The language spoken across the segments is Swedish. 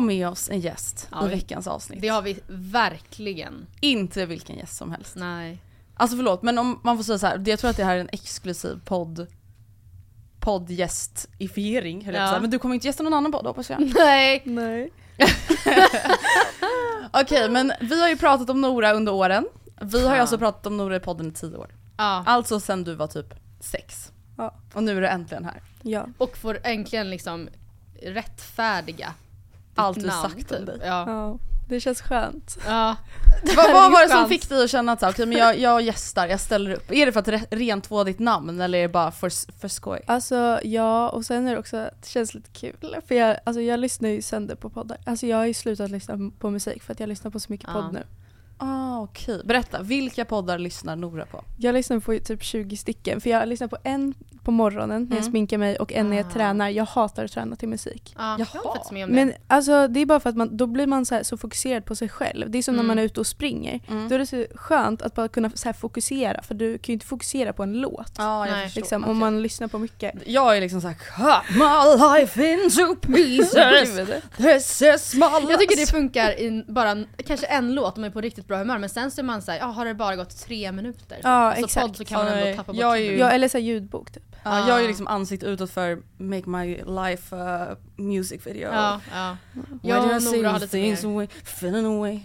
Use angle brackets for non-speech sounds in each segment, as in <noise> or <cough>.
har med oss en gäst Ja, i vi- veckans avsnitt. Det har vi verkligen. Inte vilken gäst som helst. Nej. Alltså förlåt, men om man får säga så här, jag tror att det här är en exklusiv podd poddgästifiering höll Ja. Men du kommer inte gästa någon annan podd hoppas jag? <laughs> Nej. Nej. <laughs> Okej men vi har ju pratat om Nora under åren. Vi har ju Ja. alltså pratat om Nora i podden i tio år. Ja. Alltså sen du var typ sex. Ja. Och nu är du äntligen här. Ja. Och får äntligen liksom rättfärdiga Allt du namn, sagt om typ. dig. Ja. ja. Det känns skönt. ja. <laughs> Vad, vad var det som fick dig att känna att okej men jag, jag gästar, jag ställer upp. Är det för att re- rentvå ditt namn eller är det bara för, för skoj? Alltså ja, och sen är det också att det känns lite kul. För jag, alltså, jag lyssnar ju sönder på poddar. Alltså jag har ju slutat lyssna på musik för att jag lyssnar på så mycket Ja. podd nu. Ah, okej. Berätta, vilka poddar lyssnar Nora på? Jag lyssnar på typ 20 stycken. För jag lyssnar på en på morgonen när jag Mm. sminkar mig och en när jag Ah. tränar. Jag hatar att träna till musik. ja. Jag Jaha. har faktiskt med om det. Men alltså det är bara för att man, då blir man så, här, så fokuserad på sig själv. Det är som Mm. när man är ute och springer. Mm. Då är det så skönt att bara kunna så här, fokusera för du kan ju inte fokusera på en låt. Ja, jag Nej. förstår. Liksom, om man lyssnar på mycket. Jag är liksom såhär Cut my life into pieces <laughs> This is my life jag tycker det funkar i bara en- kanske en låt om man är på riktigt bra humör men sen så är man såhär, ja har det bara gått tre minuter? Ja, alltså exakt. podd så kan man ändå tappa bort jag är ju- Ja, eller så här, ljudbok typ. Ja, Jag är liksom ansikte utåt för Make my life a music video Ja, ja. Jag och Nora har lite mer. away, feeling away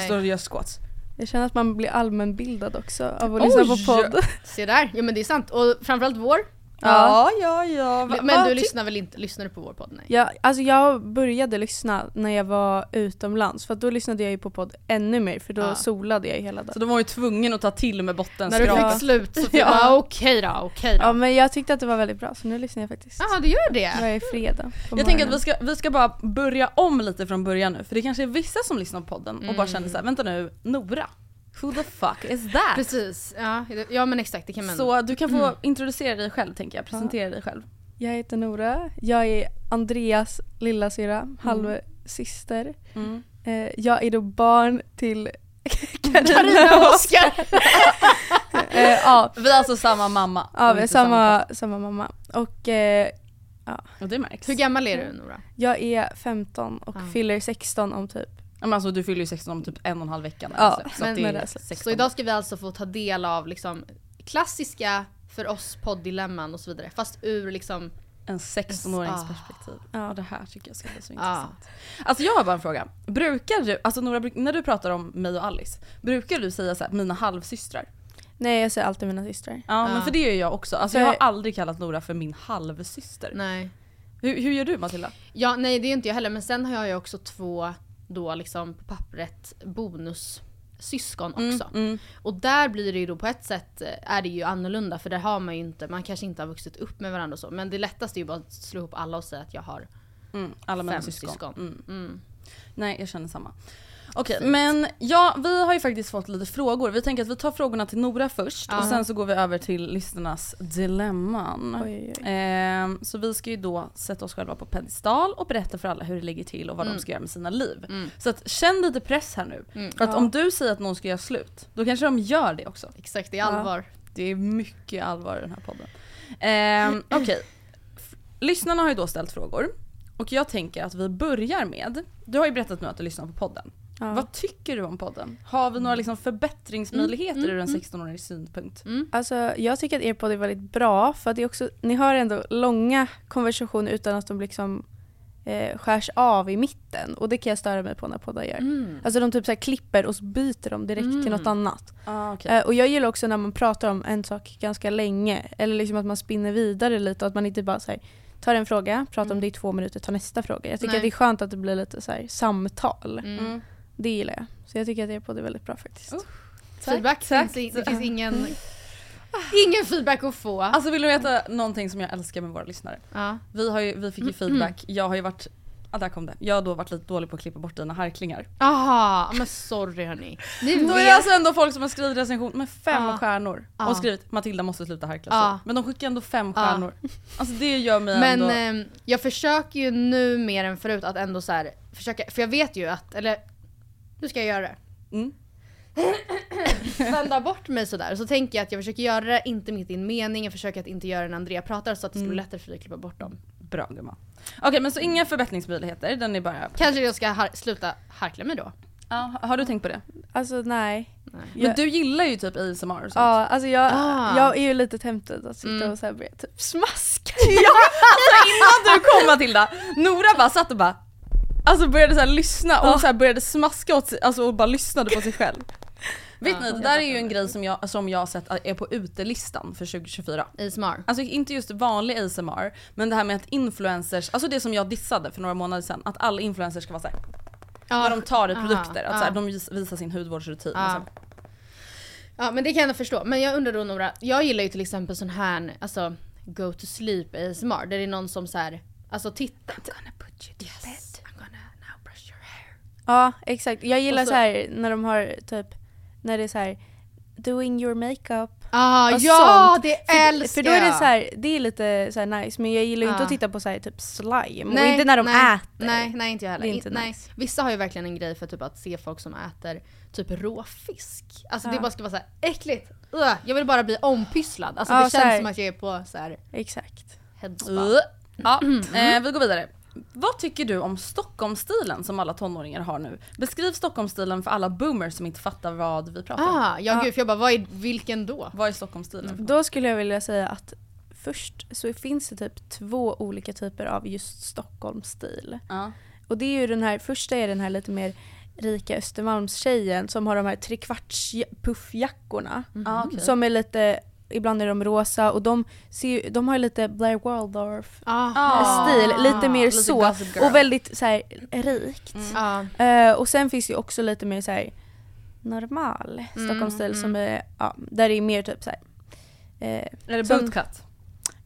står och gör squats Jag känner att man blir allmänbildad också av att lyssna på podd. Se där, ja men det är sant. Och framförallt vår. Ja, ja, ja Va- Men du lyssnar väl inte, lyssnar du på vår podd? Nej. Ja, alltså jag började lyssna när jag var utomlands för då lyssnade jag ju på podd ännu mer för då Ja. solade jag hela dagen. Så de var ju tvungna att ta till med När du fick slut så fick <laughs> Ja. ja. okej då, okej då. Ja men jag tyckte att det var väldigt bra så nu lyssnar jag faktiskt Ja, du gör det? varje fredag på Jag tänker att vi ska, vi ska bara börja om lite från början nu, för det kanske är vissa som lyssnar på podden och bara Mm. känner såhär, vänta nu, Nora, who the fuck is that? Precis, ja, ja men exakt det kan man. Så du kan få Mm. introducera dig själv tänker jag, presentera dig själv. Jag heter Nora, jag är Andreas lillasyra, halvsyster. Mm. Eh, jag är då barn till <laughs> Carina och Oskar! <laughs> eh, ja, Vi har alltså samma mamma. ja vi är samma, samma mamma. Och eh, pappa. Och det märks. Hur gammal är du Nora? jag är 15 och Ja. fyller 16 om typ Ja, Men alltså du fyller ju 16 om typ en och en halv vecka. Ja, alltså. så men- det men är det är så- 16. Så idag ska vi alltså få ta del av liksom klassiska för oss podddilemman och så vidare. Fast ur liksom, En 16-årings Ah. perspektiv. Ja. Och det här tycker jag ska bli så ah, intressant. Alltså jag har bara en fråga. Brukar du, alltså Nora, när du pratar om mig och Alice, brukar du säga så här, mina halvsystrar? Nej jag säger alltid mina systrar. Ja, men Ja. för det gör jag också. Alltså jag har aldrig kallat Nora för min halvsyster. nej. Hur, hur gör du Matilda? Ja, nej det är inte jag heller men sen har jag ju också två då liksom på pappret bonussyskon också. Mm, mm. Och där blir det ju då på ett sätt eh, är det ju annorlunda för där har man ju inte, man kanske inte har vuxit upp med varandra och så. Men det lättaste är ju bara att slå ihop alla och säga att jag har Mm, alla fem syskon. syskon. Mm. Mm. Nej, jag känner samma. Okej, men ja, vi har ju faktiskt fått lite frågor. Vi tänker att vi tar frågorna till Nora först Ja. och sen så går vi över till lyssnarnas dilemman. Oj, oj. Ehm, så vi ska ju då sätta oss själva på pedestal och berätta för alla hur det ligger till och vad Mm. de ska göra med sina liv. Mm. Så att känn lite press här nu. Mm. För att Ja. om du säger att någon ska göra slut, då kanske de gör det också. Exakt, det är allvar. Det är mycket allvar i den här podden. Ehm, <laughs> Okej, F- lyssnarna har ju då ställt frågor. Och jag tänker att vi börjar med, du har ju berättat nu att du lyssnar på podden. Ja. Vad tycker du om podden? Har vi några liksom förbättringsmöjligheter Mm, ur en mm, 16-årig synpunkt? Alltså jag tycker att er podd är väldigt bra för att det är också, ni har ändå långa konversationer utan att de liksom eh, skärs av i mitten och det kan jag störa mig på när poddar gör. Mm. Alltså de typ så här klipper och så byter de direkt till Mm. något annat. Ah, okay. Eh, och jag gillar också när man pratar om en sak ganska länge eller liksom att man spinner vidare lite och att man inte bara så här, tar en fråga, pratar om Mm. det i två minuter, tar nästa fråga. Jag tycker Nej. att det är skönt att det blir lite så här, samtal. Mm. Mm. Det gillar jag. Så jag tycker att er podd är väldigt bra faktiskt. Oh. Feedback tack. finns det finns <laughs> ingen, ingen feedback att få. Alltså vill du veta någonting som jag älskar med våra lyssnare? ja. Vi, har ju, vi fick ju feedback, jag har ju varit, ja där kom det. Jag har då varit lite dålig på att klippa bort dina harklingar. Aha, men sorry hörni. Ni Då är det alltså ändå folk som har skrivit recension med fem Ja. stjärnor Ja. och skrivit Matilda måste sluta harkla så. Men de skickar ändå fem stjärnor. Alltså det gör mig Men ändå... ehm, jag försöker ju nu mer än förut att ändå så här, försöka, för jag vet ju att, eller nu ska jag göra det. Mm. <coughs> Vända bort mig sådär. Så tänker jag att jag försöker göra det, inte mitt i en mening, jag försöker att inte göra det när Andrea pratar så att det ska bli Mm. lättare för dig att klippa bort dem. Bra gumman. Okej men så inga förbättringsmöjligheter, den är bara... Kanske jag ska har- sluta harkla mig då. Ja, har du tänkt på det? Alltså nej. Nej. Men Jag- du gillar ju typ ASMR och sånt. Ja, alltså jag, Ah. jag är ju lite tempted att sitta Mm. och så här börja typ smaska. <laughs> Innan du kom Matilda, Nora bara satt och bara Alltså började så här lyssna och Ja. så här började smaska åt sig, alltså och bara lyssnade på sig själv. <laughs> Vet Ja, ni, det där är ju en grej som jag, som jag har sett är på utelistan för 2024. ASMR. Alltså inte just vanlig ASMR, men det här med att influencers, alltså det som jag dissade för några månader sedan, att alla influencers ska vara såhär, när de tar i aha, produkter, att ja. så här, de vis- visar sin hudvårdsrutin. Ja. Och så. Ja men det kan jag förstå. Men jag undrar då Nora, jag gillar ju till exempel sån här, alltså go to sleep ASMR. Där det är någon som så här, alltså titta. I'm gonna put you to yes, I'm gonna now brush your hair. Ja exakt, jag gillar Och så, så- här när de har typ, när det är så här doing your makeup. Ah, Och ja sånt. det För, älskar för då är det så här, det är lite så här nice men jag gillar ju inte att titta på så här typ slime och inte när de nej, äter. Nej, nej inte jag heller. Det är inte In- nej. nice. Vissa har ju verkligen en grej för typ att se folk som äter typ rå fisk. Alltså det Ja. bara ska vara så här äckligt. Ugh, jag vill bara bli ompysslad. Alltså Ja, det känns som att jag är på så här Exakt. headspa. Uh. Ja, <clears throat> eh, vi går vidare. Vad tycker du om Stockholmsstilen som alla tonåringar har nu? Beskriv Stockholmsstilen för alla boomers som inte fattar vad vi pratar om. Ah, ja, gud för jag bara vad är, vilken då? Vad är Stockholmsstilen? Då skulle jag vilja säga att först så finns det typ två olika typer av just Stockholmsstil. Ja. Och det är ju den här, första är den här lite mer rika Östermalmstjejen som har de här trekvarts puffjackorna. Ah, okej. Som är lite, ibland är de rosa och de, ser, ju- de har ju lite Blair Waldorf Ah. Ah. stil, lite mer lite så. Girl. Och väldigt så här rikt. Mm. Ja. Eh, och sen finns det också lite mer så här normal Stockholmsstil mm. som är, ja, där det är mer typ så här. Eh, Är det bootcut?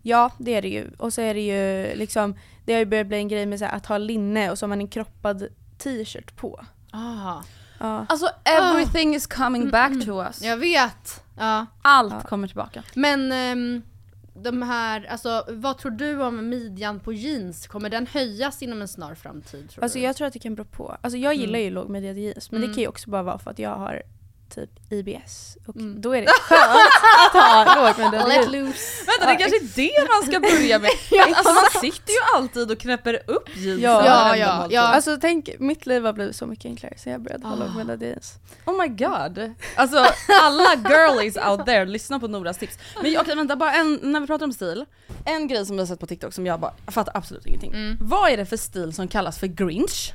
ja det är det ju. Och så är det ju liksom, det har ju börjat bli en grej med så här, att ha linne och så har man en kroppad t-shirt på. Ah. Ja. Alltså everything is coming back to us. Jag vet. Ja. Allt kommer tillbaka. Men ehm, de här, alltså vad tror du om midjan på jeans? Kommer den höjas inom en snar framtid tror Alltså du? jag tror att det kan bero på. Alltså jag gillar ju lågmediad jeans men Mm. det kan ju också bara vara för att jag har typ IBS och Mm. då är det skönt att ha <laughs> lågmediad Let loose. Vänta det kanske är det man ska börja med. <laughs> alltså man sitter ju alltid och knäpper upp jeansen Ja. Ja, ja, ja. Alltså tänk, mitt liv har blivit så mycket enklare så jag började ha Ah. lågmediad jeans. Oh my god. Alltså alla girlies out there, lyssna på Noras tips. Men okej vänta, bara en, när vi pratar om stil. En grej som jag har sett på TikTok som jag bara, jag fattar absolut ingenting. Mm. Vad är det för stil som kallas för grinch?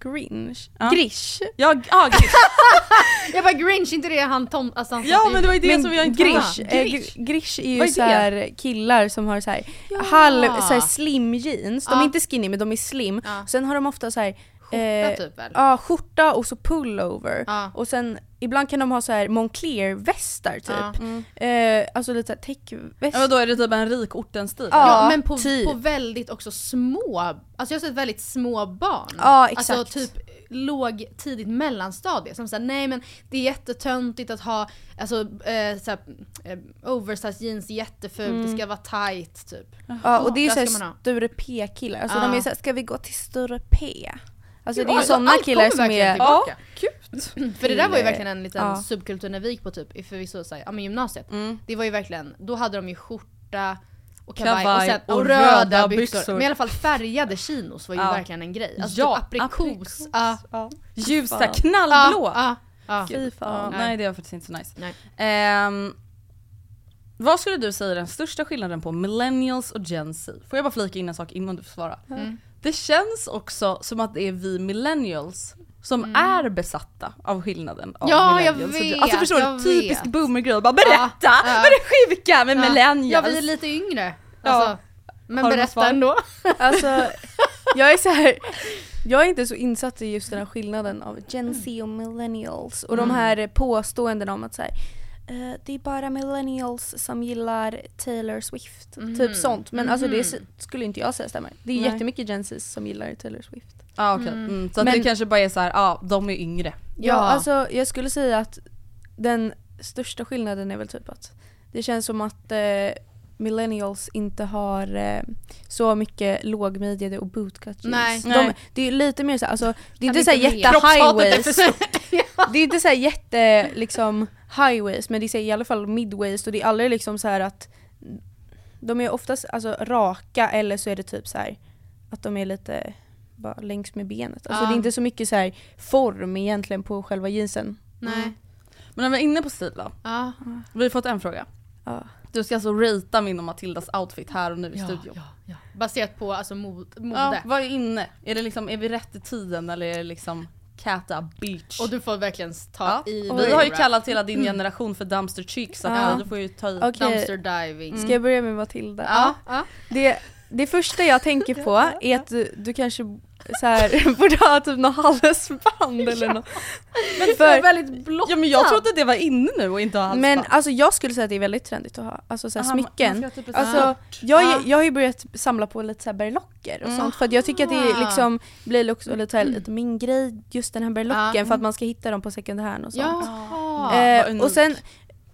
Grinch. Ja. Grish. Ja, ja grinch. <laughs> Jag bara Grinch, inte det han tom, alltså han ja men det var ju det Men som jag inte grish, eh, gr- grish är ju Vad är så här killar som har så här halv så här slim jeans. De är Ja. inte skinny men de är slim. Ja. Sen har de ofta så här Skjorta Eh, typ väl? Ja, skjorta och så pullover. Ja. Och sen ibland kan de ha så här Moncler-västar typ. Ja. Mm. Eh, alltså lite såhär täckväst. Ja, då är det typ en rik orten-stil. Ja. Ja, men på, typ. på väldigt också små, alltså jag har sett väldigt små barn. Ja, exakt. Alltså typ låg tidigt mellanstadie som säger nej men det är jättetöntigt att ha alltså, eh, såhär, eh, oversized jeans, jättefult, det ska vara tight typ. ja, och det är ju såhär. Sture P-killar. Alltså Ja. de är såhär, ska vi gå till Sture P? Alltså det är ju Ja, sådana killar som är... tillbaka. Kul! För det där var ju verkligen en liten Ja. subkultur när vi gick på typ, förvisso såhär, ja men gymnasiet. Mm. Det var ju verkligen, då hade de ju skjorta och kavaj, Kavaj och, sen, och, och röda, röda byxor. byxor. Men i alla fall färgade chinos var ju Ja. verkligen en grej. Alltså Ja, typ aprikos. aprikos. Ja. Ja. Ljusa, knallblå! Ja, ja, Fy Ja, fan. nej det var faktiskt inte så nice. Nej. Ehm, vad skulle du säga är den största skillnaden på millennials och gen Z? Får jag bara flika in en sak innan du får svara? Mm. Det känns också som att det är vi millennials som är besatta av skillnaden av Mm. Ja, jag millennials gen- vet, Alltså förstår jag du? Typisk boomergrej, bara berätta! Ja, Vad ja. är det sjuka med Ja. millennials? Ja, vi är lite yngre. Ja. Alltså, men Har berätta ändå. Alltså, jag är så här. <laughs> Jag är inte så insatt i just den här skillnaden av Gen Z och millennials och Mm. de här påståendena om att så här, eh, det är bara millennials som gillar Taylor Swift. Mhm. Typ sånt. Men alltså det Mhm. skulle inte jag säga stämmer. Det är Nej. jättemycket Gen Z som gillar Taylor Swift. Ja okej, mm. så att Men- det kanske bara är så här, ja de är yngre. Ja, alltså jag skulle säga att den största skillnaden är väl typ att det känns som att eh, millennials inte har eh, så mycket lågmidjade och bootcut jeans. Nej. De, Nej. det är lite mer så här, alltså det är inte så här inte mer. jätte highways. <laughs> Det är inte så här jätte liksom highways men det är så här, i alla fall midways och det är aldrig liksom så här att de är oftast alltså raka eller så är det typ så här att de är lite bara längs med benet. Alltså Ja. det är inte så mycket så här form egentligen på själva jeansen. Nej. Men om vi är inne på stil då. Ja. Vi har fått en fråga. Ja. Du ska alltså ratea min och Matildas outfit här och nu i Ja, studion. ja, ja. Baserat på alltså mod, Ja, mode. vad är inne? Är, det liksom, är vi rätt i tiden eller är det liksom Cata Beach? Och du får verkligen ta ja. i. Vi har ju kallat hela din generation för dumpster chicks så att Ja. du får ju ta i. Okej. Dumpster diving. Ska jag börja med Matilda? Ja. ja. Det, det första jag tänker på är att du, du kanske så här, <laughs> borde ha typ något halsband eller något. Men För- väldigt blått. Ja men jag trodde det var inne nu och inte ha halsband. Men alltså jag skulle säga att det är väldigt trendigt att ha alltså, så här, Aha, smycken. man typ Alltså, jag, Ja. jag har ju börjat samla på lite så här berlocker och Mm. sånt för att jag tycker att det Ah. liksom blir också lite, här, lite min grej, just den här berlocken Ja. för att man ska hitta dem på second hand och sånt. Jaha. eh, unikt. och sen,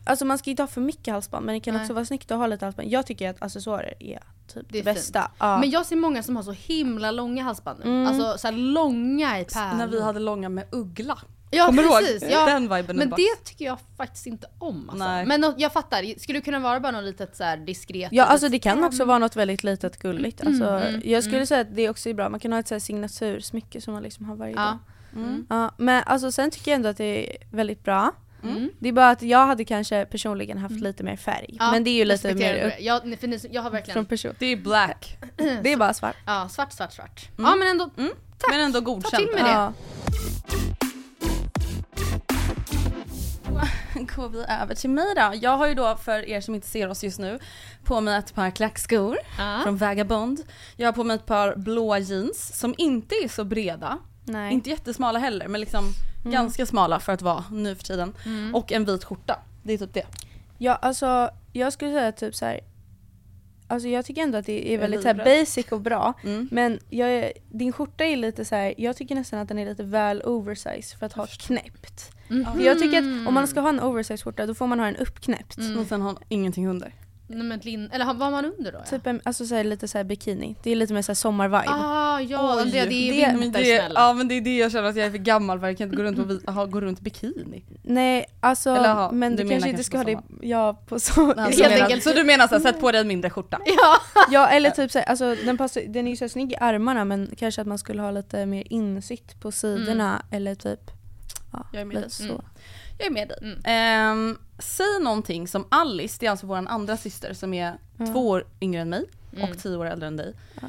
alltså man ska inte ha för mycket halsband men det kan Nej. också vara snyggt att ha lite halsband. Jag tycker att accessoarer är typ Det det, är bästa. Ja. Men jag ser många som har så himla långa halsband nu. Mm. Alltså så här långa i pärlor. När vi hade långa med uggla. Ja Kommer precis. ihåg? Ja. Den viben Men är det tycker jag faktiskt inte om alltså. Nej. Men jag fattar, skulle det kunna vara bara något litet så här diskret? Ja alltså det kan också vara något väldigt litet gulligt. Alltså, mm, jag skulle mm. säga att det också är bra, man kan ha ett så här signatursmycke som man liksom har varje Ja. dag. Mm. Ja, men alltså sen tycker jag ändå att det är väldigt bra. Mm. Det är bara att jag hade kanske personligen haft lite mer färg. Ja, men det är ju lite mer det. Jag, för ni, jag har upp verkligen, från person. Det är black. <clears throat> Det är bara svart. ja svart, svart, svart. Mm. Ja men ändå, Men ändå Ta godkänt. till med det. Ja. <laughs> går vi över till mig då. Jag har ju då för er som inte ser oss just nu på mig ett par klackskor Ja. från Vagabond. Jag har på mig ett par blåa jeans som inte är så breda. Nej. Inte jättesmala heller men liksom ganska smala för att vara nu för tiden. Mm. Och en vit skjorta. Det är typ det. Ja alltså jag skulle säga typ så här. Alltså jag tycker ändå att det är väldigt så här basic och bra. Mm. Men jag, din skjorta är lite så här. jag tycker nästan att den är lite väl oversized för att ha knäppt. Mm. För jag tycker att om man ska ha en oversized skjorta då får man ha den uppknäppt. Mm. Och sen har hon ingenting under. Nej, men eller har- vad har man under då? Ja. Typ en, alltså så här, lite så här bikini. Det är lite mer så här sommarvibe. Ah ja, Oj, det, det är vinter det, snälla. ja men det är det jag känner att jag är för gammal för jag kan inte gå runt, och aha, gå runt bikini. Nej alltså Eller ha- men du du, kanske inte ska ha det ja, på <laughs> så. Helt du menar. Så du menar såhär, sätt på dig en mindre skjorta? <laughs> Ja. Ja eller typ så här, alltså den, passar, den är ju så snygg i armarna men kanske att man skulle ha lite mer insikt på sidorna eller typ ja, Jag är med lite så. Mm. Jag är med dig. Mm. Ehm, säg någonting som Alice, det är alltså vår andra syster som är Ja. två år yngre än mig Mm. och tio år äldre än dig. Ja.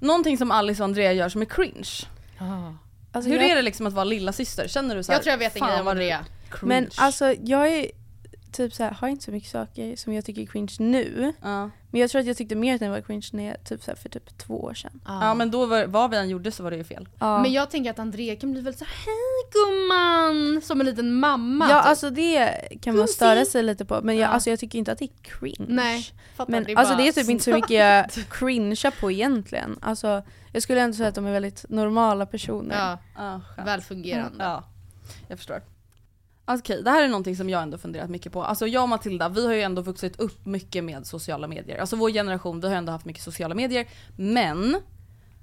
Någonting som Alice och Andrea gör som är cringe. Alltså, Hur jag, är det liksom att vara lilla syster? Känner du så här, Jag tror jag vet en "Fan, grej om vad Andrea. cringe"? Men alltså jag är typ så här, har inte så mycket saker som jag tycker är cringe nu. Ja. Men jag tror att jag tyckte mer att den var cringe när jag, typ så här, för typ två år sedan. ja men då var, vad vi än gjorde så var det ju fel. Ja, Men jag tänker att Andrea kan bli väldigt så här, hej gumman! Som en liten mamma. ja typ. alltså det kan man störa sig lite på. Men jag, Ja. alltså, jag tycker inte att det är cringe. Nej, fattar. Men det är alltså det är typ inte så mycket jag cringear på egentligen. Alltså, jag skulle ändå säga att de är väldigt normala personer. Ja, välfungerande. Ja, jag förstår. Okej, det här är någonting som jag ändå funderat mycket på. Alltså jag och Matilda, vi har ju ändå vuxit upp mycket med sociala medier. Alltså vår generation, vi har ändå haft mycket sociala medier. Men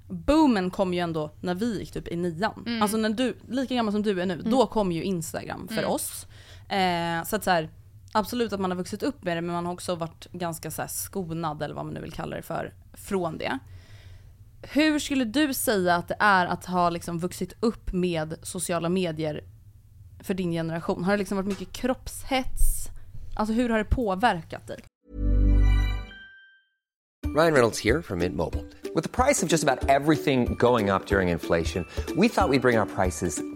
boomen kom ju ändå när vi gick typ i nian. Alltså när du, lika gammal som du är nu, då kom ju Instagram för oss. Eh, så att så här, absolut att man har vuxit upp med det men man har också varit ganska så här skonad eller vad man nu vill kalla det för, från det. Hur skulle du säga att det är att ha liksom vuxit upp med sociala medier för din generation? Har det liksom varit mycket kroppshets? Alltså hur har det påverkat dig? Ryan Reynolds här från Mint Mobile. Med priset på nästan allt som går upp under inflationen, trodde vi att vi skulle bring priser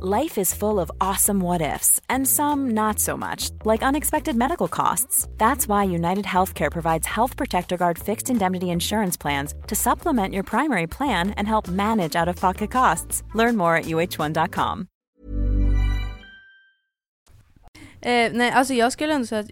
Life is full of awesome what ifs, and some not so much, like unexpected medical costs. That's why United Healthcare provides Health Protector Guard fixed indemnity insurance plans to supplement your primary plan and help manage out of pocket costs. Learn more at uh1.com. Eh, nej alltså jag skulle ändå säga att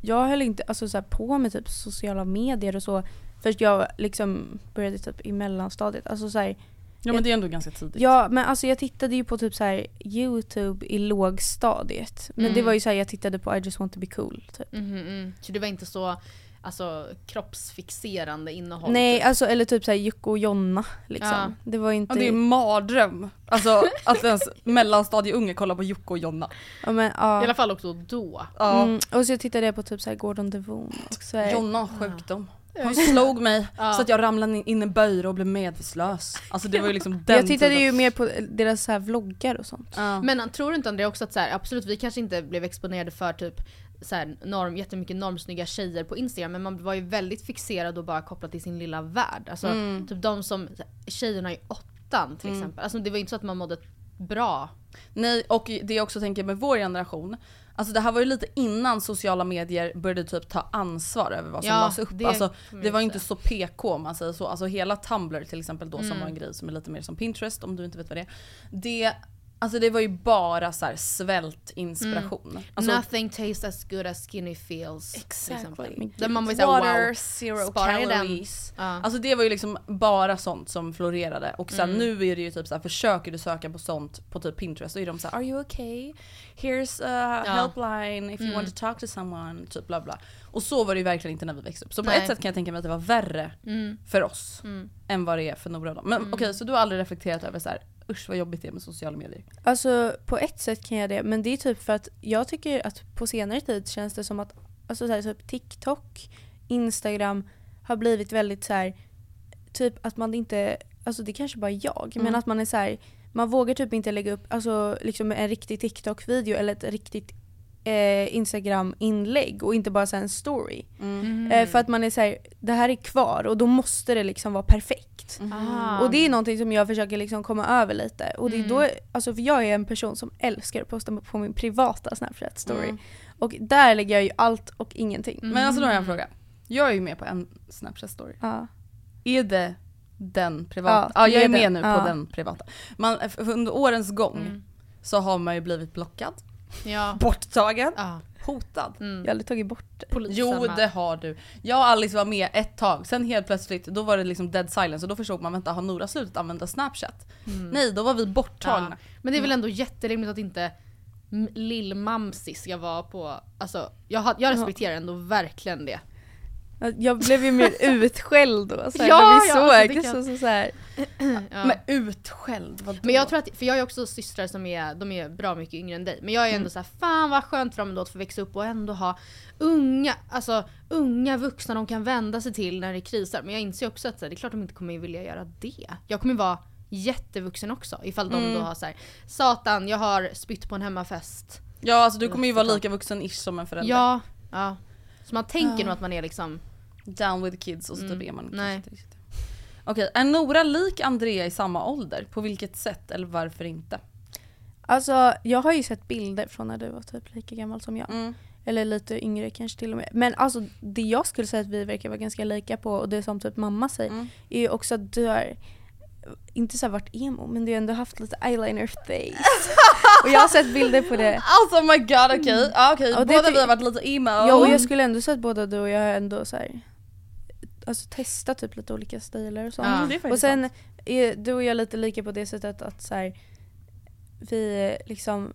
jag höll inte alltså, så här, på med typ sociala medier och så först jag liksom började typ i mellanstadiet. Alltså så här, Ja men det är ändå ganska tidigt. Ja men alltså jag tittade ju på typ så här youtube i lågstadiet. Men det Mm. var ju såhär jag tittade på I just want to be cool typ. Mhm, mm. Så det var inte så alltså, kroppsfixerande innehåll? Nej typ. alltså eller typ såhär Jocke och Jonna liksom. Ja. Det var inte... Ja, det är mardröm. Alltså <laughs> att ens mellanstadieunge kollar på Jocke och Jonna. ja, men, I ja. alla fall också då. Ja. Mm, och så tittade jag på typ såhär Gordon Devon och så här, Jonna har sjukdom. Han slog mig <laughs> Ja. så att jag ramlade in i en böjre och blev medvetslös. Alltså det var ju liksom den Jag tittade tiden. ju mer på deras så här vloggar och sånt. Ja. Men tror du inte Andrea också att så här, absolut vi kanske inte blev exponerade för typ så här, norm, jättemycket normsnygga tjejer på Instagram men man var ju väldigt fixerad och bara kopplad till sin lilla värld. Alltså Mm. typ de som, tjejerna i åttan till exempel. Alltså det var inte så att man mådde bra. Nej och det jag också tänker med vår generation, alltså det här var ju lite innan sociala medier började typ ta ansvar över vad som Ja, lades upp. det alltså, det var ju inte så PK om man säger så. Alltså hela Tumblr till exempel då som Mm. var en grej som är lite mer som Pinterest om du inte vet vad det är. Det, alltså det var ju bara så här svältinspiration. Alltså, Nothing tastes as good as skinny feels. Exactly. Där man var Water, wow. zero calories. Ja. Alltså det var ju liksom bara sånt som florerade. Och sen Mm. nu är det ju typ såhär, försöker du söka på sånt på typ Pinterest, då är de såhär “Are you okay? Here's a helpline if you Mm. want to talk to someone” typ bla bla. Och så var det ju verkligen inte när vi växte upp. Så på Nej. ett sätt kan jag tänka mig att det var värre Mm. för oss Mm. än vad det är för Nora och dem. Men okej, så du har aldrig reflekterat över så här, usch vad jobbigt det är med sociala medier? Alltså på ett sätt kan jag det, men det är typ för att jag tycker att på senare tid känns det som att alltså, så här, typ TikTok, Instagram har blivit väldigt så här, typ att man inte, alltså det kanske bara är jag, men Mm. att man är så här, man vågar typ inte lägga upp alltså, liksom en riktig TikTok-video eller ett riktigt eh, Instagram-inlägg och inte bara så här en story. Mm. Eh, för att man är så här, det här är kvar och då måste det liksom vara perfekt. Ah. Och det är någonting som jag försöker liksom komma över lite. Och det är då, alltså för jag är en person som älskar att posta på min privata Snapchat story. Mm. Och där lägger jag ju allt och ingenting. Men alltså då har jag en fråga. Jag är ju med på en Snapchat story. Ja. Är det den privata? Ja, Ja, jag är är med den. nu Ja. på den privata. Man, f- under årens gång Mm. så har man ju blivit blockad, Ja. borttagen. Ja. Hotad? Jag har aldrig tagit bort det. Polisen Jo det har du. Jag och Alice var med ett tag, sen helt plötsligt då var det liksom dead silence och då förstod man vänta har Nora slutat använda snapchat? Nej då var vi borttagna. Ja. Men det är väl ändå jätterimligt att inte lill-Mamsi ska vara på, alltså jag, jag respekterar ändå verkligen det. Jag blev ju mer <laughs> utskälld då, såhär, Ja, när vi ja, alltså, det såg. kan- så, så, så här. <clears throat> Ja. Men utskälld, vadå? Men jag tror att, för jag har också systrar som är, de är bra mycket yngre än dig. Men jag är ändå så här, fan vad skönt för dem ändå att få växa upp och ändå ha unga, alltså unga vuxna de kan vända sig till när det krisar. Men jag inser också att så här, det är klart de inte kommer vilja göra det. Jag kommer vara jättevuxen också ifall de då har så här, satan jag har spytt på en hemmafest. Ja alltså du kommer ju vara lika vuxen-ish som en förälder. Ja, ja. Så man tänker nog att man är liksom, Down with kids och så typ är man kanske nej. inte riktigt. Okej, är Nora lik Andrea i samma ålder? På vilket sätt eller varför inte? Alltså jag har ju sett bilder från när du var typ lika gammal som jag. Mm. Eller lite yngre kanske till och med. Men alltså det jag skulle säga att vi verkar vara ganska lika på och det som typ mamma säger Mm. är ju också att du har inte så varit emo men du har ändå haft lite eyeliner face. och jag har sett bilder på det. Alltså oh my god okej, okej Och det båda vi har varit lite emo. Ja och jag skulle ändå säga att båda du och jag har ändå så här, alltså testat typ lite olika stilar och sånt. Ja. Mm, det är faktiskt Och sen är du och jag lite lika på det sättet att så här, vi liksom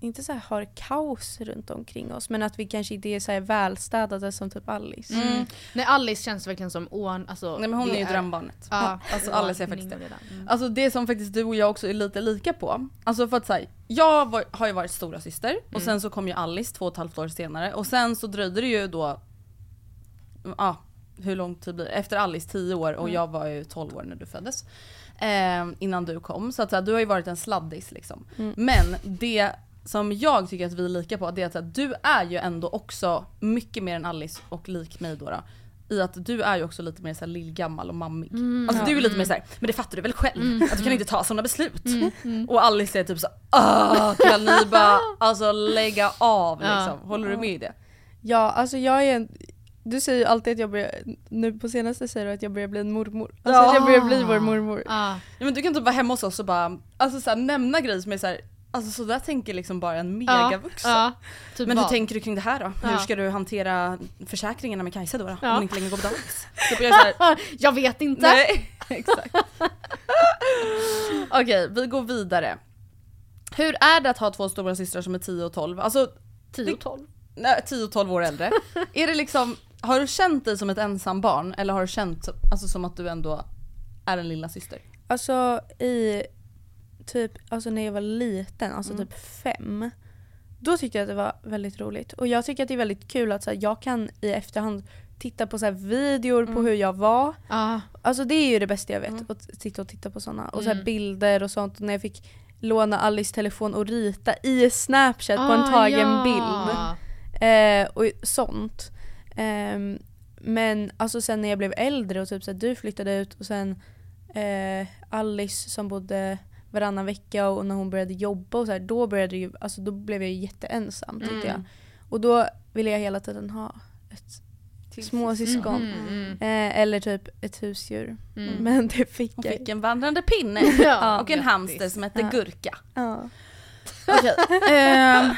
inte så här har kaos runt omkring oss men att vi kanske inte är så här välstädade som typ Alice. Mm. nej Alice känns verkligen som ån, alltså Nej men hon är ju drömbarnet. Ja, <laughs> Alltså Alice är faktiskt det. Mm. Alltså det som faktiskt du och jag också är lite lika på. Alltså för att säga, jag var, har ju varit stora syster och sen så kom ju Alice två och ett halvt år senare och sen så dröjde det ju då, ja hur lång tid blir det? Efter Alice 10 år och jag var ju 12 år när du föddes. Eh, innan du kom. Så att så här, du har ju varit en sladdis liksom. Men det som jag tycker att vi är lika på det är att så här, du är ju ändå också mycket mer än Alice och lik mig då. då i att du är ju också lite mer såhär lillgammal och mammig. alltså du är lite mer såhär, men det fattar du väl själv? Att du kan inte ta sådana beslut. Och Alice är typ så ah kan ni bara alltså lägga av <laughs> liksom. Håller du med i det? Ja alltså jag är en, du säger ju alltid att jag börjar, nu på senaste säger du att jag börjar bli en mormor. Alltså Ja. att jag börjar bli vår mormor. Ja. Ja, men du kan typ vara hemma hos oss och bara alltså så här, nämna grejer som är såhär, alltså så där tänker liksom bara en megavuxen. Ja, typ Men hur vad? tänker du kring det här då? Hur ska du hantera försäkringarna med Kajsa då? då? Om hon inte längre går på dagis? Typ jag här, <laughs> Jag vet inte. Nej, <laughs> exakt. <laughs> Okej, vi går vidare. Hur är det att ha två stora systrar som är 10 och 12? Alltså 10 och 12. nej, 10 och 12 år äldre. är det liksom, har du känt dig som ett ensam barn eller har du känt alltså, som att du ändå är en lilla syster? Alltså i typ, alltså när jag var liten, alltså Mm. typ fem. Då tyckte jag att det var väldigt roligt. Och jag tycker att det är väldigt kul att så här, jag kan i efterhand titta på så här, videor Mm. på hur jag var. Ja. Alltså det är ju det bästa jag vet, Mm. att sitta och titta på sådana. Och så här, bilder och sånt. Och när jag fick låna Alice telefon och rita i snapchat på en Ah, tagen ja. bild. Eh, och sånt. Ehm, men alltså sen när jag blev äldre och typ så här, du flyttade ut och sen eh, Alice som bodde varannan vecka och när hon började jobba och så här, då började ju, alltså då blev jag ju jätteensam tyckte Mm. jag. Och då ville jag hela tiden ha ett småsyskon. Mm, mm. Eh, eller typ ett husdjur. Mm. Men det fick Hon jag fick en vandrande pinne <laughs> Ja, och en grattis. hamster som hette Ja. Gurka. ja. Okej, <laughs> ehm,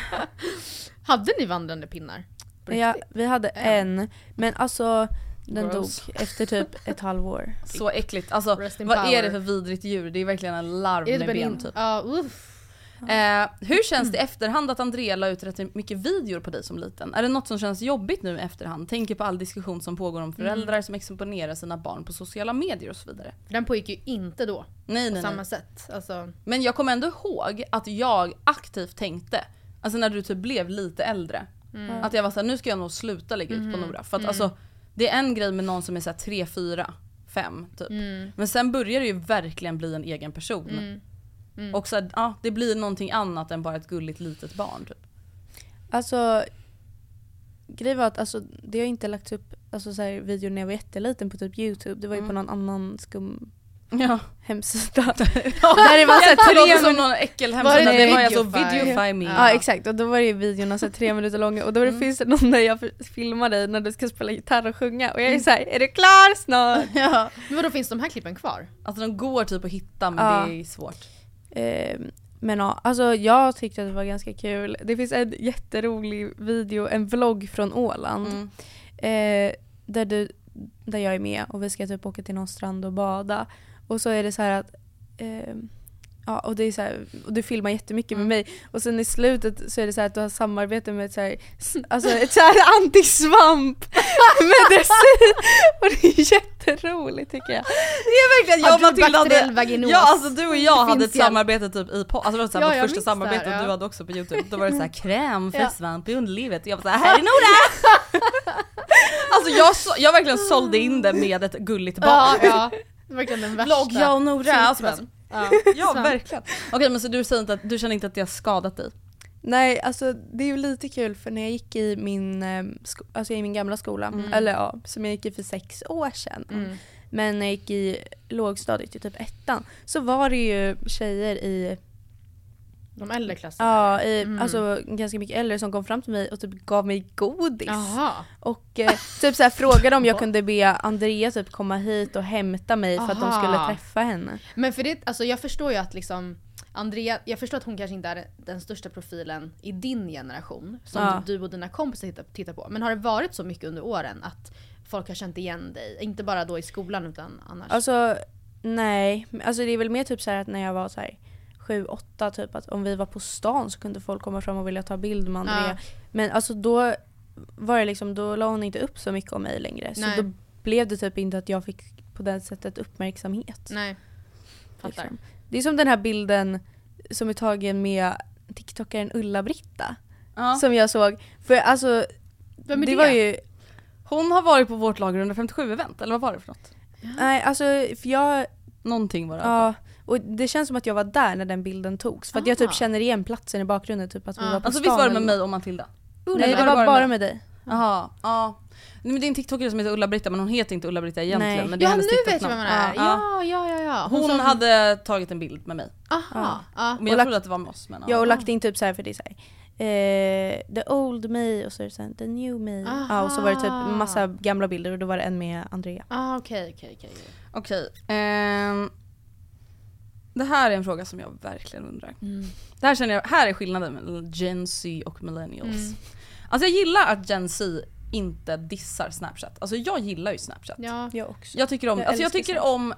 Hade ni vandrande pinnar? På ja, vi hade En. en. Men alltså den Gross. dog efter typ ett <laughs> halvår. så äckligt. Alltså vad är power. det för vidrigt djur? Det är verkligen en larv Är med en ben in- typ. Ja, uff. Eh, hur känns det i efterhand att Andrea la ut rätt mycket videor på dig som liten? Är det något som känns jobbigt nu i efterhand? Tänker på all diskussion som pågår om föräldrar som exponerar sina barn på sociala medier och så vidare. Den pågick ju inte då. Nej På nej samma nej. sätt. Alltså, Men jag kommer ändå ihåg att jag aktivt tänkte, alltså när du typ blev lite äldre, att jag var såhär nu ska jag nog sluta lägga ut på Nora. För att alltså det är en grej med någon som är såhär 3, 4, 5 typ. Men sen börjar det ju verkligen bli en egen person. Och så här, ja, det blir någonting annat än bara ett gulligt litet barn typ. Alltså grejen var att alltså, det har inte lagts upp alltså, så här, videor när jag var jätteliten på typ youtube. Det var ju på någon annan skum Ja. hemsida. <laughs> Där det var så här, <laughs> Det låter tre som minuter. någon äckel Var hemsida. det Det var alltså Videofy? Me. Ja exakt och då var det videorna så här, tre minuter långa och då Mm. finns det någon där jag filmar dig när du ska spela gitarr och sjunga och jag är så här, är du klar snart? <laughs> Ja. men vadå finns de här klippen kvar? Alltså de går typ att hitta men Ja. det är svårt. Ehm, men ja, alltså jag tyckte att det var ganska kul. Det finns en jätterolig video, en vlogg från Åland. Mm. Eh, där, du, där jag är med och vi ska typ åka till någon strand och bada. Och så är det så här att eh, Ja, och, det är så här, och du filmar jättemycket Mm. med mig och sen i slutet så är det så här att du har samarbete med ett, så här, alltså ett så här <laughs> antisvamp medicin <laughs> och det är jätteroligt tycker jag. Det är verkligen, jag och Matilda hade, ja alltså du och jag hade ett samarbete typ i på, alltså det var så här Ja, vårt första samarbete här, och du ja. hade också på youtube, då var det så här <laughs> kräm för Ja. svamp i underlivet och jag var såhär, här är Nora! alltså jag, så, jag verkligen sålde in det med ett gulligt barn. Ja, ja. Verkligen den värsta. Vlogg jag och Nora, alltså. Ja, <laughs> Ja verkligen. Okej men så du säger inte att, du känner inte att det har skadat dig? Nej, alltså det är ju lite kul för när jag gick i min, eh, alltså i min gamla skola, Mm. eller ja, som jag gick i för sex år sedan. Mm. Men när jag gick i lågstadiet, i typ ettan, så var det ju tjejer i, De äldre klasserna. ja, i Mm. alltså ganska mycket äldre som kom fram till mig och typ gav mig godis. Jaha. Och eh, typ så här, frågade om jag kunde be Andrea typ komma hit och hämta mig för att de Aha. skulle träffa henne. Men för det, alltså jag förstår ju att liksom Andrea, jag förstår att hon kanske inte är den största profilen i din generation som Ja. du och dina kompisar tittar, på. Men har det varit så mycket under åren att folk har känt igen dig? Inte bara då i skolan utan annars? Alltså nej, alltså det är väl mer typ så att när jag var så här 7-8 typ att om vi var på stan så kunde folk komma fram och vilja ta bild med Andrea. Ja. Men alltså då var det liksom, då la hon inte upp så mycket om mig längre. Så Nej. då blev det typ inte att jag fick på det sättet uppmärksamhet. Nej. Fattar. liksom. Det är som den här bilden som är tagen med TikTokaren Ulla-Britta. Ja. Som jag såg. För alltså, Vem är det det? var ju, Hon har varit på vårt lager under 57 event, eller vad var det för något? nej alltså för jag, Någonting var det. ja. Och det känns som att jag var där när den bilden togs. För att jag typ Ah. känner igen platsen i bakgrunden, typ att vi Ah. var på Alltså stan. visst var det med eller- mig och Matilda? Nej det var bara med dig. Jaha, ja. Nej, men det är en tiktokare som heter Ulla-Britta men hon heter inte Ulla-Britta egentligen. Nej. Men det är Ja hennes nu vet jag TikTok-namn. vem man är. Ja. Ja, ja, ja. ja. Hon, som- hade tagit en bild med mig. Aha. Ja. Men jag Och lagt- trodde att det var med oss. Men, Jag har lagt in typ så här för det är så här, eh, the old me och så är det sen the new me. Ja, och så var det typ massa gamla bilder och då var det en med Andrea. Ah, okej, okej, okej. Okej. ehm, det här är en fråga som jag verkligen undrar. Mm. Det här känner jag, här är skillnaden mellan Gen Z och millennials. Mm. Alltså jag gillar att Gen Z inte dissar Snapchat. Alltså jag gillar ju Snapchat. Ja. Jag också. Jag tycker om, Jag alltså jag tycker Snapchat. om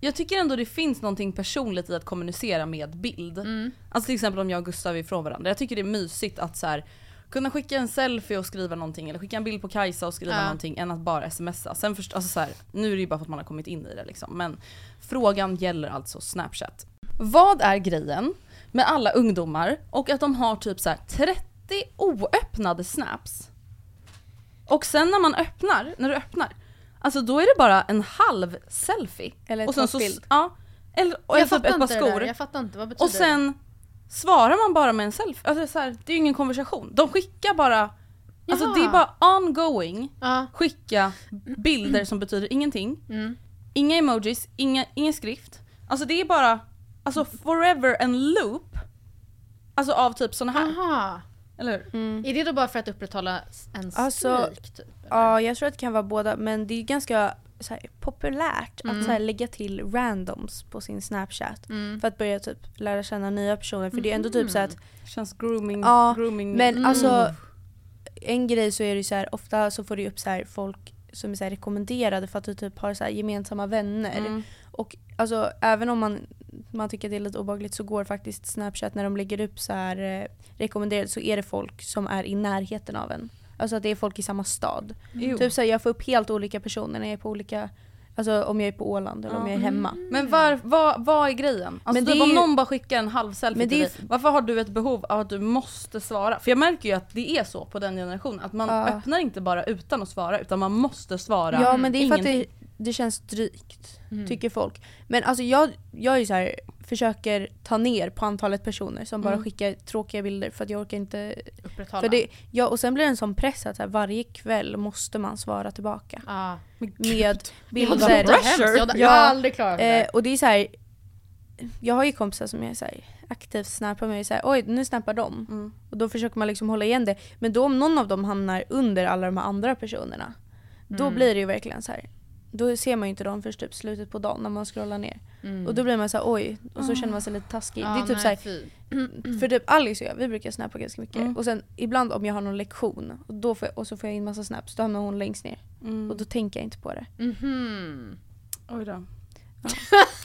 jag tycker ändå det finns någonting personligt i att kommunicera med bild. Mm. Alltså till exempel om jag och Gustav är ifrån varandra. Jag tycker det är mysigt att så här, kunna skicka en selfie och skriva någonting eller skicka en bild på Kajsa och skriva Ja. någonting än att bara smsa. Sen först, alltså så här, nu är det ju bara för att man har kommit in i det liksom. Men frågan gäller alltså Snapchat. Vad är grejen med alla ungdomar och att de har typ så här 30 oöppnade snaps? Och sen när man öppnar, när du öppnar, alltså då är det bara en halv selfie. Eller och sen en bild. Ja. Eller, och Jag eller typ fattar ett par skor. Jag fattar inte, vad betyder Och sen svarar man bara med en selfie. Alltså så här, det är ju ingen konversation. De skickar bara, alltså Jaha. det är bara ongoing? Ja. skicka bilder som betyder ingenting. Mm. Inga emojis, inga, ingen skrift. Alltså det är bara, alltså forever en loop. Alltså av typ såna här. Aha. Eller hur? Mm. Är det då bara för att upprätthålla en Alltså, streak typ? eller? Ja, jag tror att det kan vara båda men det är ganska så här, populärt Mm. att så här, lägga till randoms på sin snapchat. Mm. För att börja typ lära känna nya personer. För det är ändå typ så att Känns grooming, Ja, grooming. Men Mm. alltså en grej så är det ju så här, ofta så får du upp så här folk som är så här rekommenderade för att du typ har så här gemensamma vänner. Mm. Och alltså även om man, man tycker att det är lite obehagligt så går faktiskt Snapchat när de lägger upp så här eh, rekommenderade så är det folk som är i närheten av en. Alltså att det är folk i samma stad. Jo. Typ så här, jag får upp helt olika personer när jag är på olika, alltså om jag är på Åland eller om jag är hemma. Men var, vad, vad är grejen? Alltså Men det typ är om ju- någon bara skickar en halv selfie till det dig, varför har du ett behov av att du måste svara? För jag märker ju att det är så på den generationen, att man Ja. öppnar inte bara utan att svara utan man måste svara Ja men det är för att det. Det känns drygt, Mm. tycker folk. Men alltså jag, jag är så här, försöker ta ner på antalet personer som bara Mm. skickar tråkiga bilder för att jag orkar inte Upprätthålla? För det, ja, och sen blir det en sån press att så här, varje kväll måste man svara tillbaka. Ja. Med bilder. hemskt. Jag, jag har Ja. aldrig klarat det. Eh, och det är så här. Jag har ju kompisar som är så här, aktivt snappar mig så här, oj nu snappar de. Mm. Och då försöker man liksom hålla igen det. Men då om någon av dem hamnar under alla de här andra personerna. Då Mm. blir det ju verkligen så här. Då ser man ju inte dem först typ slutet på dagen när man scrollar ner. Mm. Och då blir man så här, oj, och så känner man sig lite taskig. Ja, det är typ nej, så här, <clears throat> för typ Alice och jag, vi brukar snappa ganska mycket. Mm. Och sen ibland om jag har någon lektion och, då får jag, och så får jag in massa snaps, då hamnar hon längst ner. Mm. Och då tänker jag inte på det. Mhm. Oj då.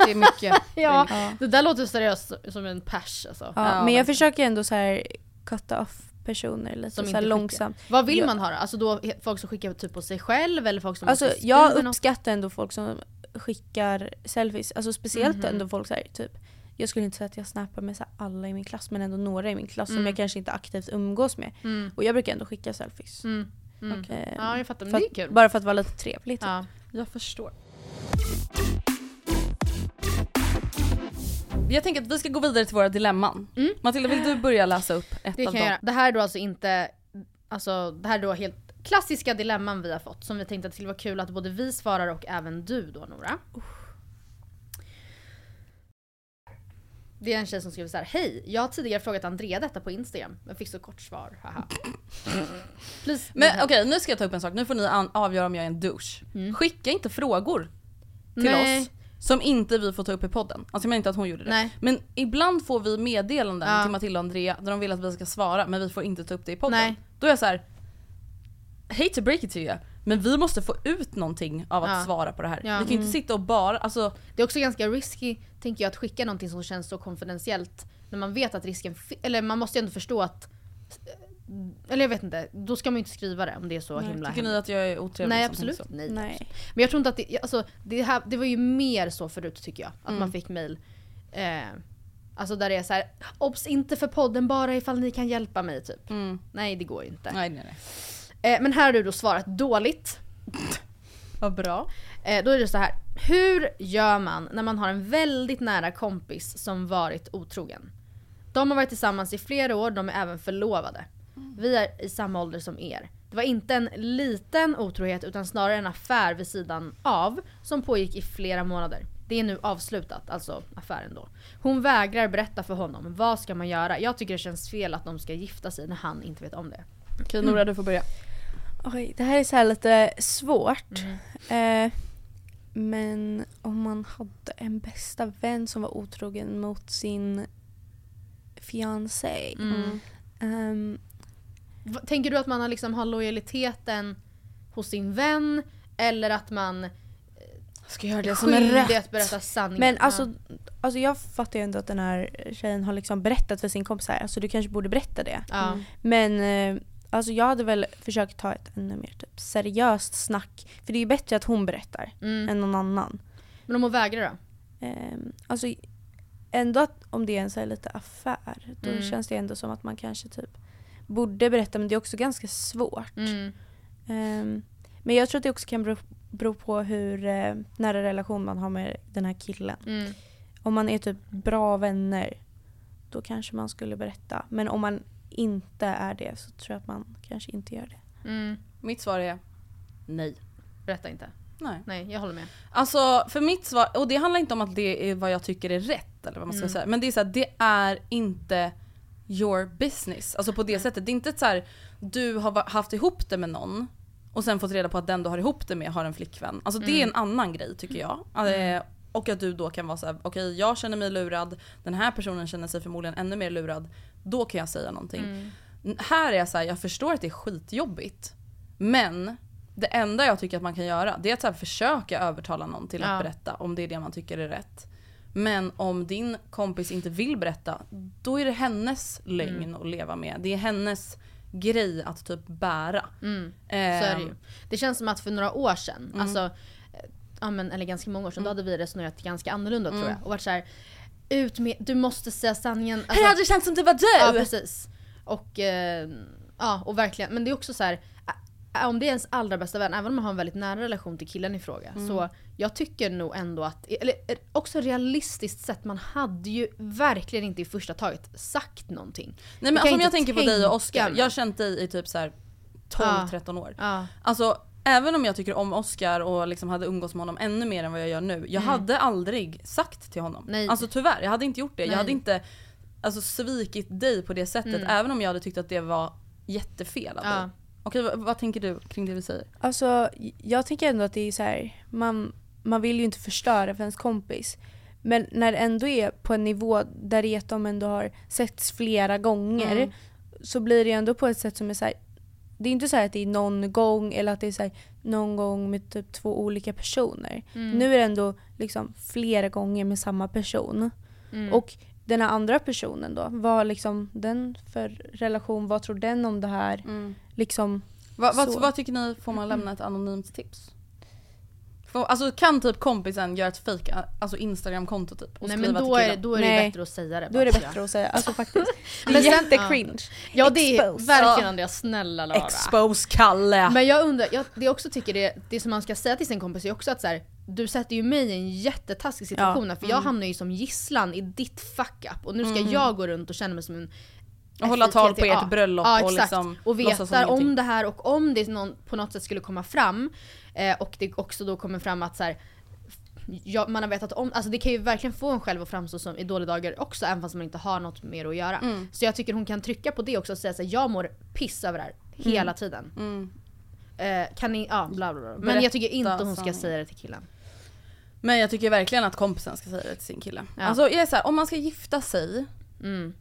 Det är mycket. <laughs> Ja, Ja. det där låter seriöst som en pers alltså. Ja, Ja, men jag försöker ändå så här cutta off personer lite Som så långsamt. Vad vill man ha då? Alltså då folk som skickar typ på sig själv eller folk som Alltså jag uppskattar ändå folk som skickar selfies. Alltså speciellt Mhm. ändå folk så här, typ jag skulle inte säga att jag snappar med så alla i min klass men ändå några i min klass som Mm. jag kanske inte aktivt umgås med. Mm. Och jag brukar ändå skicka selfies. Mm. Mm. Eh, Ja jag fattar, men det är kul. bara för att vara lite trevligt. Ja. Jag förstår. Jag tänker att vi ska gå vidare till våra dilemman. Mm. Matilda, vill du börja läsa upp ett Det av kan jag dem? göra. Det här är då alltså inte, alltså det här är då helt klassiska dilemman vi har fått som vi tänkte att det skulle vara kul att både vi svarar och även du då Nora. Det är en tjej som skriver så här: Hej, jag har tidigare frågat Andrea detta på Instagram men fick så kort svar, haha. Please, Men okej, nu ska jag ta upp en sak. Nu får ni avgöra om jag är en douche. Mm. Skicka inte frågor till Nej. oss som inte vi får ta upp i podden. Alltså jag menar inte att hon gjorde det. Nej. Men ibland får vi meddelanden Ja. till Matilda och Andrea där de vill att vi ska svara men vi får inte ta upp det i podden. Nej. Då är jag så här. Hate to break it to you, men vi måste få ut någonting av att Ja. svara på det här. Ja. Mm. Vi kan ju inte sitta och bara, alltså Det är också ganska risky, tänker jag, att skicka någonting som känns så konfidentiellt när man vet att risken, eller man måste ju ändå förstå att eller jag vet inte, då ska man ju inte skriva det om det är så himla tycker ni hemligt. att jag är otrevlig Nej absolut nej. Nej. Men jag tror inte att det, alltså, det, här, det var ju mer så förut tycker jag. Att Mm. man fick mail. Eh, alltså där det är så här, obs inte för podden bara ifall ni kan hjälpa mig typ. Mm. Nej det går ju inte. Nej nej nej. Eh, men här har du då svarat dåligt. <laughs> Vad bra. Eh, då är det så här. Hur gör man när man har en väldigt nära kompis som varit otrogen? De har varit tillsammans i flera år, de är även förlovade. Vi är i samma ålder som er. Det var inte en liten otrohet utan snarare en affär vid sidan av som pågick i flera månader. Det är nu avslutat, alltså affären då. Hon vägrar berätta för honom. Vad ska man göra? Jag tycker det känns fel att de ska gifta sig när han inte vet om det. Okej Nora du får börja. Oj, det här är så här lite svårt. Mm. Eh, men om man hade en bästa vän som var otrogen mot sin fiancé. Mm. ehm, V- Tänker du att man har, liksom, har lojaliteten hos sin vän? Eller att man Ska göra det som är rätt. att berätta sanningen? men alltså, alltså jag fattar ju ändå att den här tjejen har liksom berättat för sin kompis här, alltså du kanske borde berätta det. Ja. Mm. Men eh, alltså jag hade väl försökt ta ett ännu mer typ, seriöst snack. För det är ju bättre att hon berättar Mm. än någon annan. Men om hon vägrar då? Ehm, alltså ändå att om det är en så här lite affär, då Mm. känns det ändå som att man kanske typ borde berätta men det är också ganska svårt. Mm. Ehm, men jag tror att det också kan bero, bero på hur eh, nära relation man har med den här killen. Mm. Om man är typ bra vänner, då kanske man skulle berätta. Men om man inte är det så tror jag att man kanske inte gör det. Mm. Mitt svar är nej. Berätta inte. Nej. Nej, jag håller med. Alltså för mitt svar, och det handlar inte om att det är vad jag tycker är rätt eller vad man ska Mm. säga. Men det är så här, det är inte your business. Alltså på det sättet. Det är inte så här, du har haft ihop det med någon och sen fått reda på att den du har ihop det med har en flickvän. Alltså det är Mm. en annan grej tycker jag. Eh, och att du då kan vara så här: okej jag känner mig lurad, den här personen känner sig förmodligen ännu mer lurad. Då kan jag säga någonting. Mm. Här är jag så här, jag förstår att det är skitjobbigt. Men det enda jag tycker att man kan göra det är att så försöka övertala någon till att Ja. berätta om det är det man tycker är rätt. Men om din kompis inte vill berätta, då är det hennes lögn Mm. att leva med. Det är hennes grej att typ bära. Mm. Så Ehm, är det ju. Det känns som att för några år sedan, Mm. alltså, eh, ja, men, eller ganska många år sedan, då hade vi resonerat ganska annorlunda tror jag. Och varit så här, ut med, du måste säga sanningen. Alltså, hade det känts som det var du? Ja precis. Och, eh, ja, och verkligen, men det är också så här. Om det är ens allra bästa vän, även om man har en väldigt nära relation till killen i fråga. Mm. Så jag tycker nog ändå att, eller eh, också realistiskt sett, man hade ju verkligen inte i första taget sagt någonting. Nej men alltså, om jag tänker på dig och Oscar, jag har känt dig i typ så här 12-13 år. Ja. Alltså även om jag tycker om Oscar och liksom hade umgås med honom ännu mer än vad jag gör nu. Jag hade aldrig sagt till honom. Mm. Nej. Alltså tyvärr, jag hade inte gjort det. Nej. Jag hade inte alltså, svikit dig på det sättet Mm. även om jag hade tyckt att det var jättefel av Ja. Okej, vad, vad tänker du kring det vi säger? Alltså jag tycker ändå att det är så här, man, man vill ju inte förstöra för ens kompis. Men när det ändå är på en nivå där det är att de ändå har setts flera gånger Mm. så blir det ändå på ett sätt som är så här, det är inte så här att det är någon gång eller att det är så här, någon gång med typ två olika personer. Mm. Nu är det ändå liksom flera gånger med samma person. Mm. Och den här andra personen då, vad liksom den för relation, vad tror den om det här? Liksom, Vad, vad, Så. vad tycker ni, får man lämna ett anonymt tips? Får, alltså kan typ kompisen göra ett fake alltså Instagram-konto typ och Nej men då är, då är det Nej. bättre att säga det då är det bättre att säga, alltså faktiskt. <laughs> Det är Men sen- jättecringe. Ja det är Expose. verkligen Andreas, snälla Lara. Expose Kalle! Men jag undrar, jag, det jag också tycker det, det som man ska säga till sin kompis är också att så här, du sätter ju mig i en jättetaskig situation här, för jag hamnar ju som gisslan i ditt fuck up och nu ska jag gå runt och känna mig som en Och hålla tal på ert bröllop ja, och liksom och vetar om ingenting. det här och om det någon, på något sätt skulle komma fram eh, och det också då kommer fram att så här, ja, man har vetat om, alltså det kan ju verkligen få en själv att framstå som i dåliga dagar också även fast man inte har något mer att göra. Mm. Så jag tycker hon kan trycka på det också och säga såhär, jag mår piss över det här hela tiden. Mm. Eh, kan ni, ja bla bla bla. Men Berätta jag tycker inte hon ska säga det till killen. Men jag tycker verkligen att kompisen ska säga det till sin kille. Ja. Alltså jag är så här, om man ska gifta sig, Mm.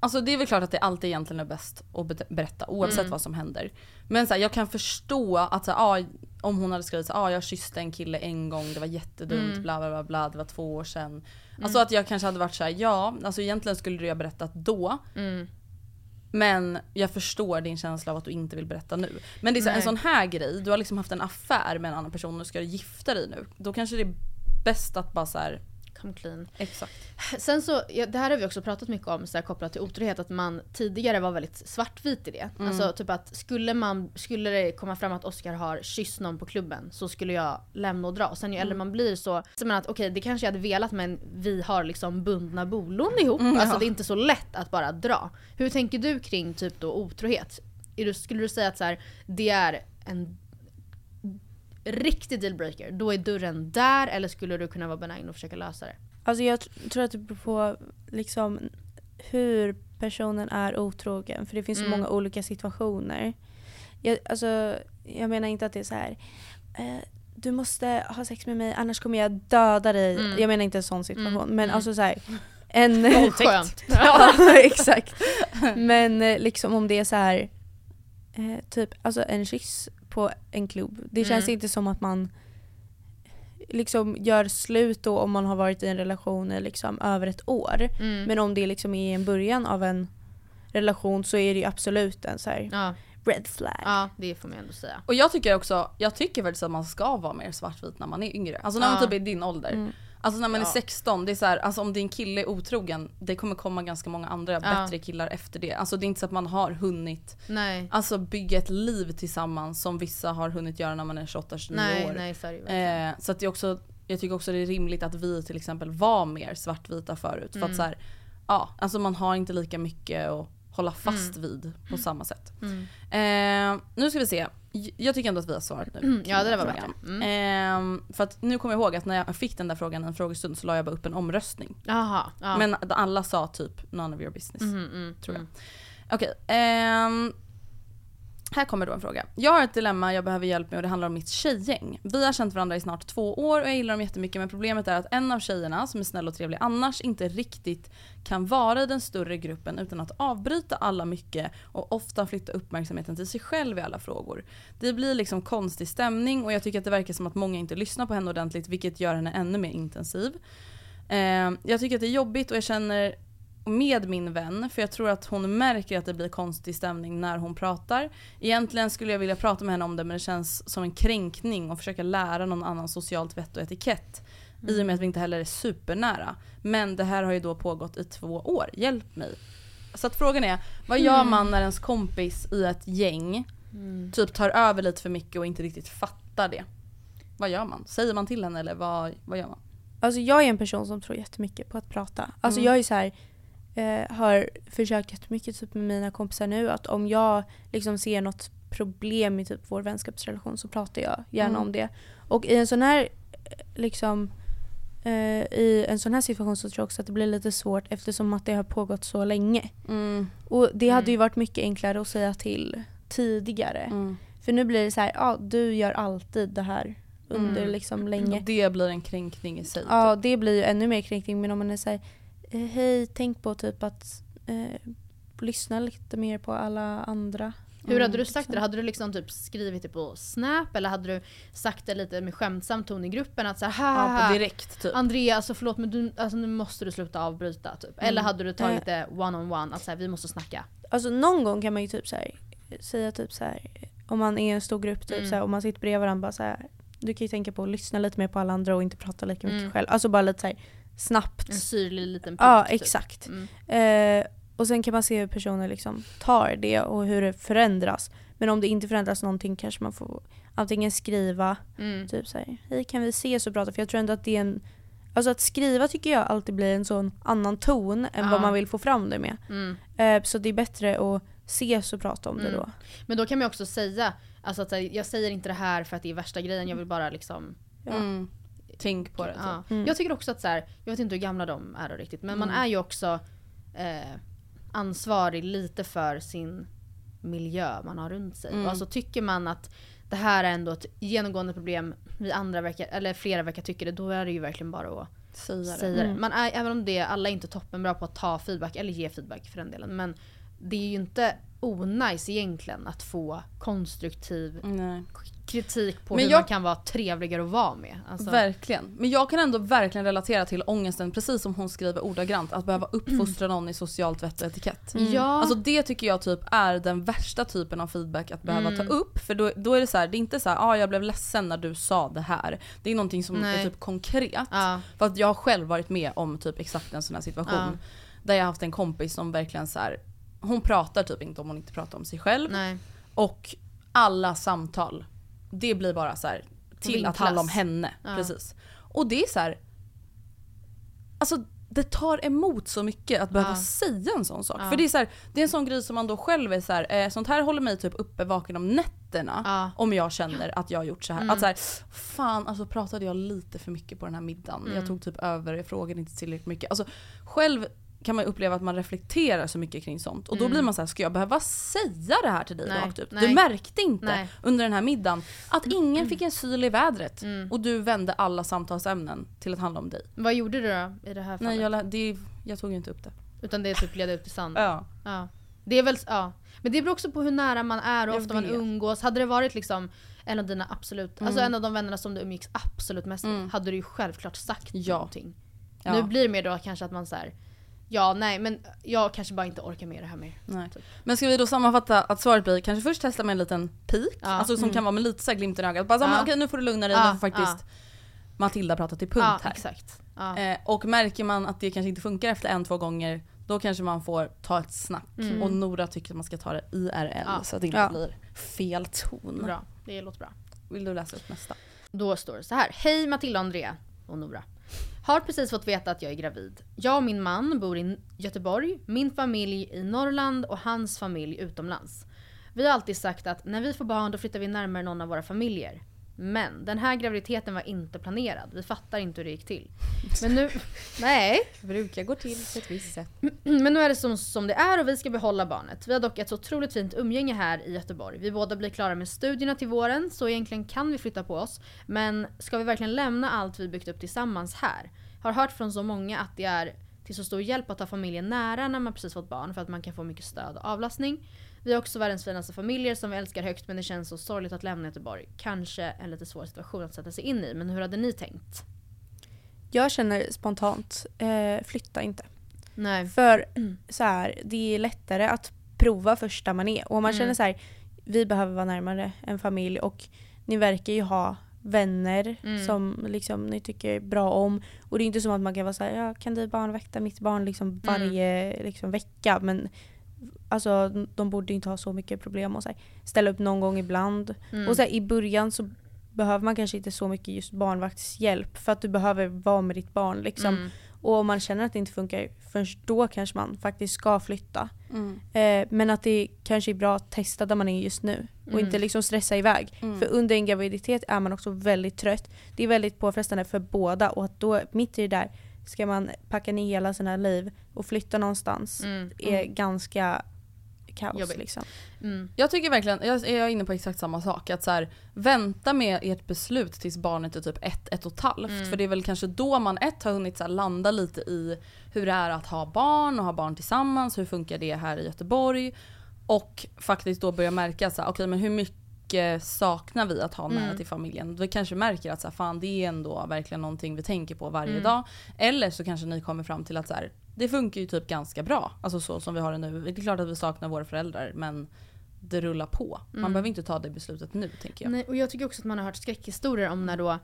Alltså det är väl klart att det alltid egentligen är bäst att be- berätta oavsett Mm. vad som händer. Men så här, jag kan förstå att så här, ah, om hon hade skrivit här, ah, jag kysste en kille en gång, det var jättedumt, Mm. bla bla bla bla, det var två år sedan. Alltså att jag kanske hade varit så här, ja, alltså egentligen skulle du ha berättat då. Mm. Men jag förstår din känsla av att du inte vill berätta nu. Men det är så här, en sån här grej, du har liksom haft en affär med en annan person och ska gifta dig nu. Då kanske det är bäst att bara så här, Come clean. exakt. Sen så, ja, det här har vi också pratat mycket om så här, kopplat till otrohet, att man tidigare var väldigt svartvit i det. Mm. Alltså typ att skulle, man, skulle det komma fram att Oscar har kysst någon på klubben så skulle jag lämna och dra. Sen ju äldre Mm. man blir så, så man att okej det kanske jag hade velat men vi har liksom bundna bolån ihop. Mm, alltså det är inte så lätt att bara dra. Hur tänker du kring typ då otrohet? Du, skulle du säga att så här, det är en riktig dealbreaker, då är dörren där eller skulle du kunna vara benägen och försöka lösa det? Alltså jag tr- tror att det beror på liksom hur personen är otrogen. För det finns så Mm. många olika situationer. Jag, alltså, jag menar inte att det är så här. Eh, du måste ha sex med mig annars kommer jag döda dig. Mm. Jag menar inte en sån situation. Mm, Men mm. alltså så här, en... <laughs> Skönt. <laughs> ja <laughs> exakt. Men eh, liksom om det är så här eh, typ alltså en kyss på en klubb. Det känns Mm. inte som att man liksom gör slut då om man har varit i en relation i liksom över ett år. Mm. Men om det liksom är i en början av en relation så är det ju absolut en så här Ja, red flag. ja, det får man ändå säga. Och jag tycker också, jag tycker faktiskt att man ska vara mer svartvit när man är yngre. Alltså när man Ja. typ är i din ålder. Mm. Alltså när man är Ja. 16, det är så här, alltså om din kille är otrogen, det kommer komma ganska många andra bättre killar efter det. Alltså det är inte så att man har hunnit Nej. alltså bygga ett liv tillsammans som vissa har hunnit göra när man är 28-29 Nej, år. nej är verkligen. Eh, så att det är också, jag tycker också det är rimligt att vi till exempel var mer svartvita förut. För att Mm. så här, ja, alltså man har inte lika mycket att hålla fast vid på samma sätt. Mm. Eh, nu ska vi se. Jag tycker ändå att vi har svarat nu. Mm, ja, det där var bättre. Mm. Eh, för att nu kommer jag ihåg att när jag fick den där frågan en frågestund så la jag bara upp en omröstning. Jaha. Ja. Men alla sa typ none of your business. Mhm, mm, tror jag. mm. Okej. ehm, här kommer då en fråga. Jag har ett dilemma jag behöver hjälp med och det handlar om mitt tjejgäng. Vi har känt varandra i snart två år och jag gillar dem jättemycket men problemet är att en av tjejerna, som är snäll och trevlig annars, inte riktigt kan vara i den större gruppen utan att avbryta alla mycket och ofta flytta uppmärksamheten till sig själv i alla frågor. Det blir liksom konstig stämning och jag tycker att det verkar som att många inte lyssnar på henne ordentligt vilket gör henne ännu mer intensiv. Eh, jag tycker att det är jobbigt och jag känner med min vän, för jag tror att hon märker att det blir konstig stämning när hon pratar. Egentligen skulle jag vilja prata med henne om det men det känns som en kränkning och försöka lära någon annan socialt vett och etikett. I och med att vi inte heller är supernära. Men det här har ju då pågått i två år, hjälp mig. Så att frågan är, vad gör man när ens kompis i ett gäng typ tar över lite för mycket och inte riktigt fattar det? Vad gör man? Säger man till henne eller vad, vad gör man? Alltså jag är en person som tror jättemycket på att prata. Alltså Mm. jag är så här, eh, har försökt jättemycket typ med mina kompisar nu att om jag liksom ser något problem i typ vår vänskapsrelation så pratar jag gärna Mm. om det. Och i en sån här eh, liksom eh, i en sån här situation så tror jag också att det blir lite svårt eftersom att det har pågått så länge. Mm. Och det hade Mm. ju varit mycket enklare att säga till tidigare. Mm. För nu blir det så här, ja du gör alltid det här under Mm. liksom länge. Det blir en kränkning i sig. Ja typ. det blir ju ännu mer kränkning men om man är såhär, hej tänk på typ att eh, lyssna lite mer på alla andra. Hur hade du Mm, sagt det? liksom. Hade du liksom typ skrivit det på Snap eller hade du sagt det lite med skämtsam ton i gruppen? Att såhär Ja, på direkt typ. Andrea alltså förlåt men du, alltså, nu måste du sluta avbryta typ. Eller hade du tagit det one on one att såhär vi måste snacka? Alltså någon gång kan man ju typ så här, säga typ så här, om man är en stor grupp typ Mm. så här, och man sitter bredvid varandra bara så här, du kan ju tänka på att lyssna lite mer på alla andra och inte prata lika mycket Mm. själv. Alltså bara lite så här, snabbt. En syrlig liten punkt, Ja typ. exakt. Mm. Eh, och sen kan man se hur personer liksom tar det och hur det förändras. Men om det inte förändras någonting kanske man får antingen skriva, Mm. typ såhär, hej kan vi ses och prata? För jag tror ändå att det är en Alltså att skriva tycker jag alltid blir en sån annan ton än Ja. vad man vill få fram det med. Mm. Eh, så det är bättre att ses och prata om det Mm. då. Men då kan man också säga, alltså att jag säger inte det här för att det är värsta grejen, jag vill bara liksom Ja. Tänk på det. Typ. Ja. Mm. Jag tycker också att så här, jag vet inte hur gamla de är då riktigt, men man Mm. är ju också eh, ansvarig lite för sin miljö man har runt sig. Mm. Och alltså tycker man att det här är ändå ett genomgående problem, vi andra verkar, eller flera verkar tycka det, då är det ju verkligen bara att Säga det. säga det. Mm. Man är, även om det, alla är inte toppenbra på att ta feedback, eller ge feedback för den delen. Men det är ju inte onajs egentligen att få konstruktiv Nej. kritik på Men hur jag- man kan vara trevligare att vara med. Alltså, Verkligen. Men jag kan ändå verkligen relatera till ångesten, precis som hon skriver ordagrant, att behöva uppfostra någon i socialt vett och etikett. Ja. Alltså det tycker jag typ är den värsta typen av feedback att behöva Mm. ta upp. För då, då är det så här, det är inte så här, ah, jag blev ledsen när du sa det här. Det är någonting som Nej. är typ konkret. ja. För att jag har själv varit med om typ exakt en sån här situation. Ja. Där jag har haft en kompis som verkligen så här, hon pratar typ inte om hon inte pratar om sig själv. Nej. Och alla samtal, det blir bara så här till Vinklas. att handla om henne. Ja. Precis. Och det är så här. Alltså det tar emot så mycket att behöva Ja. säga en sån sak. För det är, så här, det är en sån grej som man då själv är så här, eh, sånt här håller mig typ uppe vaken om nätterna. Om jag känner att jag har gjort så här. Mm. Att så här, fan alltså pratade jag lite för mycket på den här middagen. Mm. Jag tog typ över, jag frågade inte tillräckligt mycket. Alltså själv kan man uppleva att man reflekterar så mycket kring sånt. Och då Mm. blir man så här: ska jag behöva säga det här till dig Nej, rakt ut? nej. Du märkte inte Nej. under den här middagen att ingen fick en syl i vädret. Mm. Och du vände alla samtalsämnen till att handla om dig. Vad gjorde du då i det här fallet? Nej jag, det, jag tog ju inte upp det. Utan det typ ledde ut i sand? Ja. Ja. Det är väl, ja. Men det beror också på hur nära man är och Jag ofta man umgås. Hade det varit liksom en av dina absolut, alltså Mm. en av de vännerna som du umgicks absolut mest med, Mm. hade du ju självklart sagt Ja. någonting. Ja. Nu blir det mer då kanske att man säger ja nej men jag kanske bara inte orkar med det här mer. Nej. Men ska vi då sammanfatta att svaret blir kanske först testa med en liten pik, Ja. alltså som Mm. kan vara med lite så här glimten i ögat. Bara så, Ja. okej nu får du lugna dig, Ja, nu får faktiskt Matilda prata till punkt ja här. exakt. Ja. Eh, och märker man att det kanske inte funkar efter en, två gånger, då kanske man får ta ett snack. Mm. Och Nora tycker att man ska ta det IRL Ja. så att det inte Ja. blir fel ton. Bra, det låter bra. Vill du läsa upp nästa? Då står det så här. Hej Matilda och Andrea och Nora. Har precis fått veta att jag är gravid. Jag och min man bor i Göteborg, min familj i Norrland och hans familj utomlands. Vi har alltid sagt att när vi får barn då flyttar vi närmare någon av våra familjer. Men den här graviditeten var inte planerad. Vi fattar inte hur det gick till. Men nu... <laughs> Nej. Det brukar gå till på ett visst sätt. <clears throat> Men nu är det som, som det är och vi ska behålla barnet. Vi har dock ett så otroligt fint umgänge här i Göteborg. Vi båda blir klara med studierna till våren så egentligen kan vi flytta på oss. Men ska vi verkligen lämna allt vi byggt upp tillsammans här? Har hört från så många att det är till så stor hjälp att ha familjen nära när man precis fått barn för att man kan få mycket stöd och avlastning. Vi har också världens finaste familjer som vi älskar högt men det känns så sorgligt att lämna Göteborg. Kanske en lite svår situation att sätta sig in i men hur hade ni tänkt? Jag känner spontant, eh, flytta inte. Nej. För så här, det är lättare att prova först där man är. Och om man Mm. känner så här, vi behöver vara närmare en familj och ni verkar ju ha vänner Mm. som liksom, ni tycker bra om. Och det är inte som att man kan vara så här, ja, kan du barnvakta mitt barn Mm. liksom varje liksom, vecka? Men alltså, de borde inte ha så mycket problem och så här, ställa upp någon gång ibland. Mm. Och så här, i början så behöver man kanske inte så mycket just barnvaktshjälp för att du behöver vara med ditt barn. Liksom. Mm. Och om man känner att det inte funkar, först då kanske man faktiskt ska flytta. Mm. Eh, men att det kanske är bra att testa där man är just nu. Och Mm. inte liksom stressa iväg. Mm. För under en graviditet är man också väldigt trött. Det är väldigt påfrestande för båda och att då mitt i det där ska man packa ner hela sina liv och flytta någonstans Mm. är ganska kaos Jobbigt. liksom. Mm. Jag tycker verkligen, jag är inne på exakt samma sak. Att så här, vänta med ert beslut tills barnet är typ ett, ett och ett halvt. Mm. För det är väl kanske då man ett har hunnit så här, landa lite i hur det är att ha barn och ha barn tillsammans. Hur funkar det här i Göteborg? Och faktiskt då börja märka så här, okej men hur mycket saknar vi att ha nära Mm. till familjen? Då kanske märker att så här, fan det är ändå verkligen någonting vi tänker på varje Mm. dag. Eller så kanske ni kommer fram till att så här, det funkar ju typ ganska bra. Alltså så som vi har det nu. Det är klart att vi saknar våra föräldrar men det rullar på. Man Mm. behöver inte ta det beslutet nu tänker jag. Nej, och jag tycker också att man har hört skräckhistorier om när då,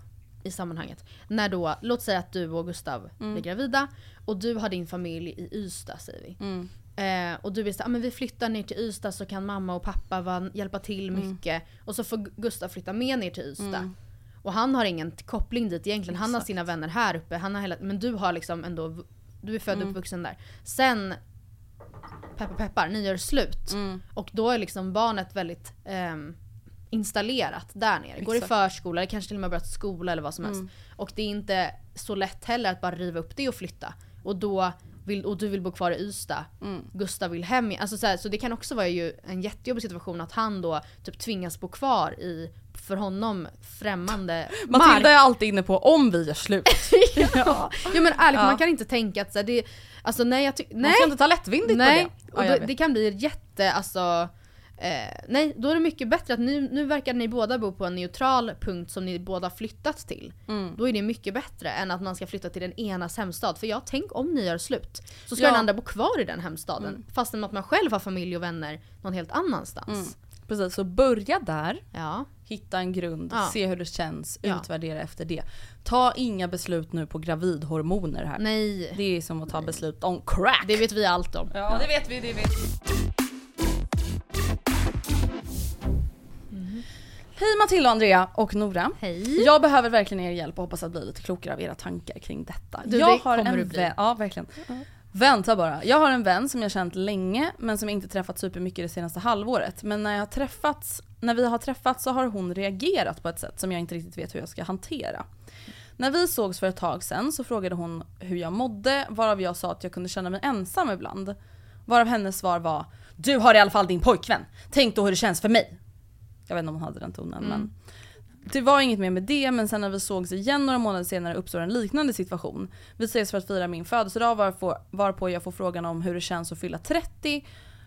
i sammanhanget, när då, låt säga att du och Gustav Mm. blir gravida och du har din familj i Ystad säger vi. Mm. Eh, och du vill säga, ah, men vi flyttar ner till Ystad så kan mamma och pappa va, hjälpa till Mm. mycket. Och så får Gu- Gustav flytta med ner till Ystad. Och han har ingen koppling dit egentligen, han har Exakt. sina vänner här uppe. Han har hela, men du har liksom ändå, du är född och Mm. uppvuxen där. Sen, peppar peppar, ni gör slut. Mm. Och då är liksom barnet väldigt ehm, installerat där nere. Går i förskola, eller kanske till och med börjat skola eller vad som helst. Mm. Och det är inte så lätt heller att bara riva upp det och flytta. Och, då vill, och du vill bo kvar i Ystad. Mm. Gustav vill hem. Alltså så, här, så det kan också vara ju en jättejobbig situation att han då typ tvingas bo kvar i för honom främmande <laughs> Matilda är alltid inne på om vi gör slut. <laughs> ja. <laughs> ja men ärligt, Ja. man kan inte tänka att så här, det, alltså nej jag tycker, Man nej. ska inte ta lättvindigt nej. på det. Och då, det kan bli jätte, alltså Eh, nej, då är det mycket bättre att nu, nu verkar ni båda bo på en neutral punkt som ni båda flyttat till. Mm. Då är det mycket bättre än att man ska flytta till den enas hemstad. För jag tänk om ni gör slut. Så ska Ja. den andra bo kvar i den hemstaden. Mm. Fastän att man själv har familj och vänner någon helt annanstans. Mm. Precis, så börja där. Ja. Hitta en grund, Ja. se hur det känns, Ja. utvärdera efter det. Ta inga beslut nu på gravidhormoner här. Nej. Det är som att ta beslut om crack. Det vet vi allt om. Ja, det vet vi, det vet vi. Hej Matilda, Andrea och Nora. Hej. Jag behöver verkligen er hjälp och hoppas att bli lite klokare av era tankar kring detta. Du, jag det kommer en du bli. ja verkligen. Vänta bara. Jag har en vän som jag känt länge men som jag inte träffat supermycket det senaste halvåret. Men när, jag har träffats, när vi har träffats så har hon reagerat på ett sätt som jag inte riktigt vet hur jag ska hantera. När vi sågs för ett tag sedan så frågade hon hur jag mådde varav jag sa att jag kunde känna mig ensam ibland. Varav hennes svar var Du har i alla fall din pojkvän. Tänk då hur det känns för mig. Jag vet inte om hon hade den tonen men det var inget mer med det men sen när vi sågs igen några månader senare uppstår en liknande situation. Vi ses för att fira min födelsedag varpå, varpå jag får frågan om hur det känns att fylla 30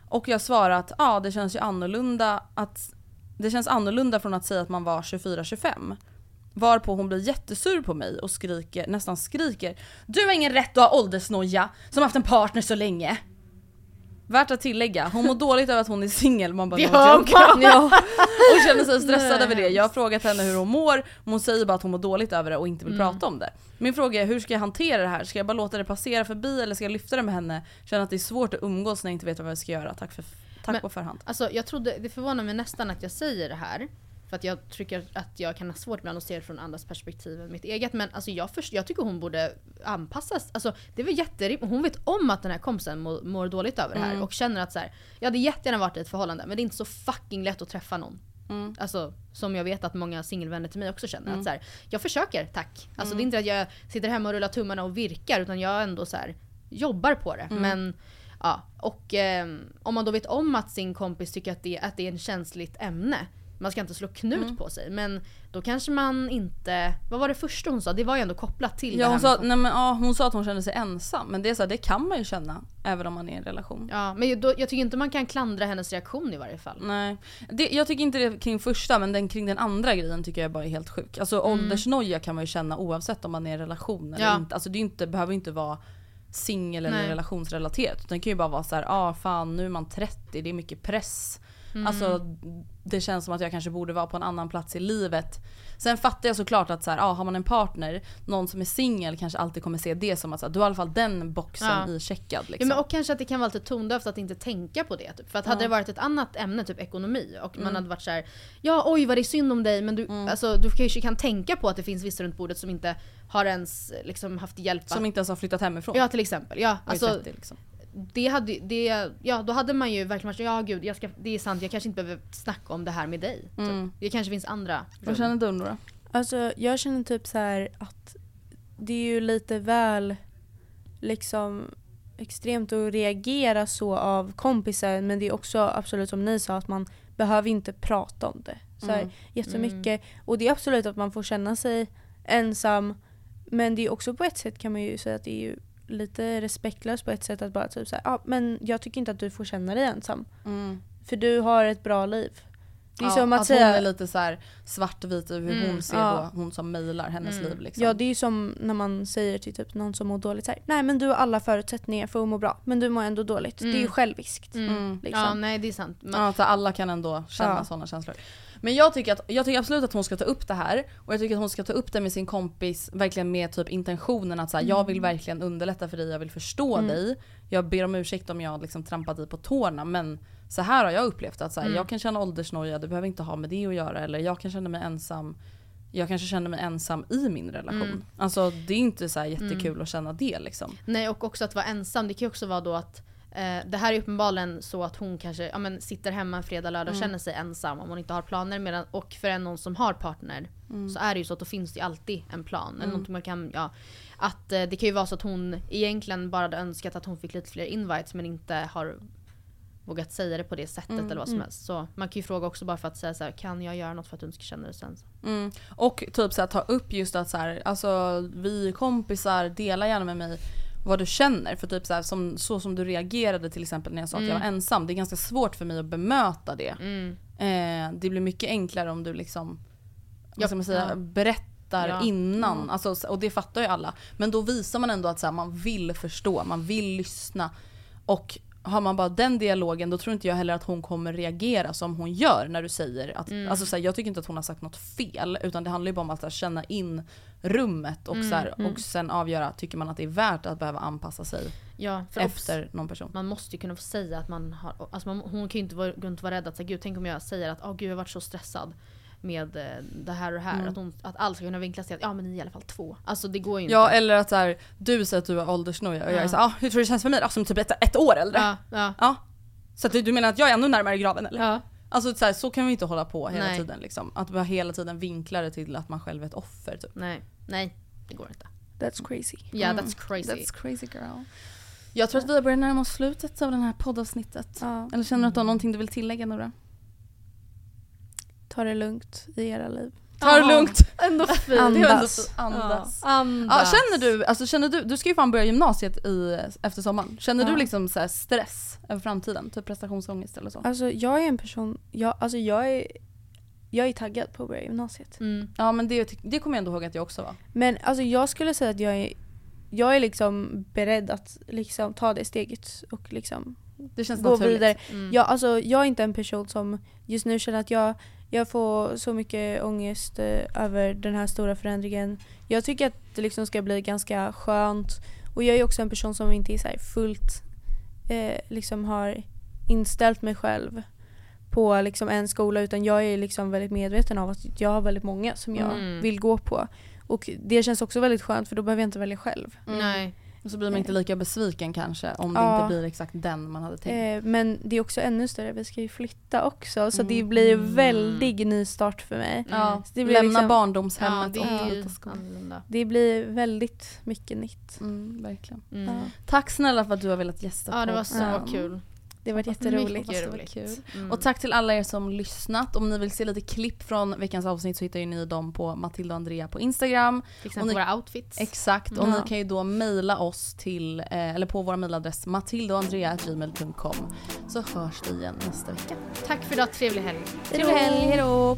och jag svarar att ja det känns ju annorlunda att det känns annorlunda från att säga att man var 24-25. Varpå hon blir jättesur på mig och skriker, nästan skriker Du har ingen rätt att ha åldersnoja som haft en partner så länge. Värt att tillägga, hon mår dåligt över att hon är singel. Man bara man. ja. Och känner sig stressad över det. Jag har frågat henne hur hon mår, men hon säger bara att hon mår dåligt över det och inte vill Mm. prata om det. Min fråga är hur ska jag hantera det här? Ska jag bara låta det passera förbi eller ska jag lyfta det med henne? Känner att det är svårt att umgås när jag inte vet vad jag ska göra. Tack, för, tack Men- på förhand. Alltså jag trodde, det förvånar mig nästan att jag säger det här. För att jag tycker att jag kan ha svårt ibland att se det från andras perspektiv än mitt eget. Men alltså jag, först, jag tycker hon borde anpassas. Alltså det är väl jätterimligt. Hon vet om att den här kompisen mår, mår dåligt över det här. Mm. Och känner att så här, jag hade jättegärna varit i ett förhållande men det är inte så fucking lätt att träffa någon. Mm. Alltså som jag vet att många singelvänner till mig också känner. Mm. Att så här, jag försöker, tack. Alltså det är inte att jag sitter hemma och rullar tummarna och virkar utan jag ändå så här, jobbar på det. Mm. Men ja, och ehm, om man då vet om att sin kompis tycker att det, att det är ett känsligt ämne. Man ska inte slå knut Mm. på sig men då kanske man inte, vad var det första hon sa? Det var ju ändå kopplat till Ja, det hon, sa, nej, men, ja, hon sa att hon kände sig ensam, men det, är så här, det kan man ju känna även om man är i en relation. Ja, men då, jag tycker inte man kan klandra hennes reaktion i varje fall. Nej. Det, jag tycker inte det kring första men den kring den andra grejen tycker jag bara är helt sjuk. Alltså åldersnoja kan man ju känna oavsett om man är i en relation eller Ja. inte. Alltså det inte, behöver inte vara singel eller relationsrelaterat. Utan Det kan ju bara vara så här, ah fan nu är man 30, det är mycket press. Mm. Alltså det känns som att jag kanske borde vara på en annan plats i livet. Sen fattar jag såklart att så här, ah, har man en partner, någon som är singel kanske alltid kommer se det som att så här, du har i alla fall den boxen Ja. icheckad. Ja, Liksom. men och kanske att det kan vara lite tondövt att inte tänka på det. Typ. För att hade Ja. det varit ett annat ämne, typ ekonomi, och man Mm. hade varit så här: ja oj vad det är synd om dig men du, alltså, du kanske kan tänka på att det finns vissa runt bordet som inte har ens liksom, haft hjälp. Som inte ens har flyttat hemifrån. Ja till exempel. Ja, Och är alltså, 30, liksom. Det hade, det, ja, då hade man ju verkligen varit så, ja gud jag ska, det är sant jag kanske inte behöver snacka om det här med dig. Mm. Typ. Det kanske finns andra Vad känner du Nora? Alltså jag känner typ så här att det är ju lite väl liksom extremt att reagera så av kompisar men det är också absolut som ni sa att man behöver inte prata om det så här, Mm. jättemycket. Och det är absolut att man får känna sig ensam men det är också på ett sätt kan man ju säga att det är ju lite respektlöst på ett sätt att bara typ såhär, ja men jag tycker inte att du får känna dig ensam. Mm. För du har ett bra liv. Det är Ja, som att, att säga, hon är lite så här svartvit över hur Mm, hon ser ja. då, hon som mejlar hennes liv liksom. Ja det är ju som när man säger till typ någon som mår dåligt så här, nej men du har alla förutsättningar för att må bra men du mår ändå dåligt. Det är ju Mm. själviskt. Mm. Liksom. Ja nej det är sant. Man, Ja, alla kan ändå känna Ja. sådana känslor. Men jag tycker, att, jag tycker absolut att hon ska ta upp det här och jag tycker att hon ska ta upp det med sin kompis verkligen med typ intentionen att så här, jag Mm. vill verkligen underlätta för dig, jag vill förstå dig. Jag ber om ursäkt om jag liksom trampat dig på tårna men så här har jag upplevt att så Mm. här, jag kan känna åldersnoja, det behöver inte ha med det att göra eller jag kan känna mig ensam jag kanske känner mig ensam i min relation. Mm. Alltså det är inte så här jättekul att känna det liksom. Nej och också att vara ensam, det kan ju också vara då att det här är uppenbarligen så att hon kanske ja, men, sitter hemma en fredag, lördag och känner sig ensam om hon inte har planer. Medan, och för en någon som har partner så är det ju så att då finns det ju alltid en plan. Eller någonting man kan, ja, att, eh, det kan ju vara så att hon egentligen bara hade önskat att hon fick lite fler invites men inte har vågat säga det på det sättet eller vad som helst. Så man kan ju fråga också bara för att säga så här, kan jag göra något för att du inte ska känna dig så ensam? Mm. Och typ så här, ta upp just att så här, alltså vi kompisar, dela gärna med mig vad du känner. För typ så, här, som, så som du reagerade till exempel när jag sa att jag var ensam. Det är ganska svårt för mig att bemöta det. Eh, det blir mycket enklare om du liksom, vad ska man säga, ja. berättar Ja. innan. Alltså, och det fattar ju alla. Men då visar man ändå att så här, man vill förstå, man vill lyssna. Och har man bara den dialogen då tror inte jag heller att hon kommer reagera som hon gör när du säger att, Mm. alltså så här, jag tycker inte att hon har sagt något fel utan det handlar ju bara om att här, känna in rummet och, så här, Mm. och sen avgöra, tycker man att det är värt att behöva anpassa sig Ja, efter någon person. man måste ju kunna få säga att man har, alltså man, hon kan ju inte vara, gå runt och vara rädd att säga gud tänk om jag säger att åh gud jag har varit så stressad med eh, det här och det Mm. här. Att, hon, att allt ska kunna vinklas till att ja men ni är i alla fall två. Alltså det går ju inte. Ja eller att så här, du säger att du har åldersnoja och jag är såhär, ah, hur tror du det känns för mig då? Som typ ett, ett år äldre? ja, ja, Ja. Så att du, du menar att jag är ännu närmare graven eller? ja. Alltså så, här, så kan vi inte hålla på hela Nej. tiden liksom. Att bara hela tiden vinkla det till att man själv är ett offer typ. Nej, nej det går inte. That's crazy. Ja Mm. that's crazy. That's crazy girl. Jag tror att vi har börjat närma oss slutet av det här poddavsnittet. Ja. Eller känner du att du har någonting du vill tillägga Nora? Ta det lugnt i era liv. Ta det Ja. lugnt! <laughs> Ändå fint. Andas. Andas. Ja, Ja, andas. känner du, alltså känner du, du ska ju fan börja gymnasiet i, efter sommaren. Känner Ja. du liksom så här stress över framtiden? Typ prestationsångest eller så? Alltså jag är en person, jag, alltså jag är, jag är taggad på att börja gymnasiet. Mm. Ja men det, det kommer jag ändå ihåg att jag också var. Men alltså jag skulle säga att jag är, jag är liksom beredd att liksom ta det steget och liksom Det känns gå naturligt. vidare. Mm. Jag, alltså, jag är inte en person som just nu känner att jag, jag får så mycket ångest eh, över den här stora förändringen. Jag tycker att det liksom ska bli ganska skönt. Och jag är också en person som inte är så här fullt eh, liksom har inställt mig själv på liksom en skola utan jag är liksom väldigt medveten av att jag har väldigt många som jag Mm. vill gå på. Och det känns också väldigt skönt för då behöver jag inte välja själv. Nej. Och så blir man inte lika besviken kanske om det Ja. inte blir exakt den man hade tänkt. Eh, men det är också ännu större, vi ska ju flytta också så Mm. det blir ju väldigt nystart för mig. Ja, Så det blir lämna liksom- Ja barndomshemmet det och är ju byta skola. annorlunda. Det blir väldigt mycket nytt. Mm, verkligen. Mm. Ja. Tack snälla för att du har velat gästa Ja det var så kul. Det har varit jätteroligt. Mycket det var roligt. kul. Mm. Och tack till alla er som lyssnat. Om ni vill se lite klipp från veckans avsnitt så hittar ju ni dem på Matilda och Andrea på Instagram. Till och exempel ni- våra outfits. Exakt, och Ja. ni kan ju då mejla oss till, eh, eller på vår mejladress matildaandrea.gmail.com så hörs vi igen nästa vecka. Tack för idag, trevlig helg. Trevlig helg, hejdå!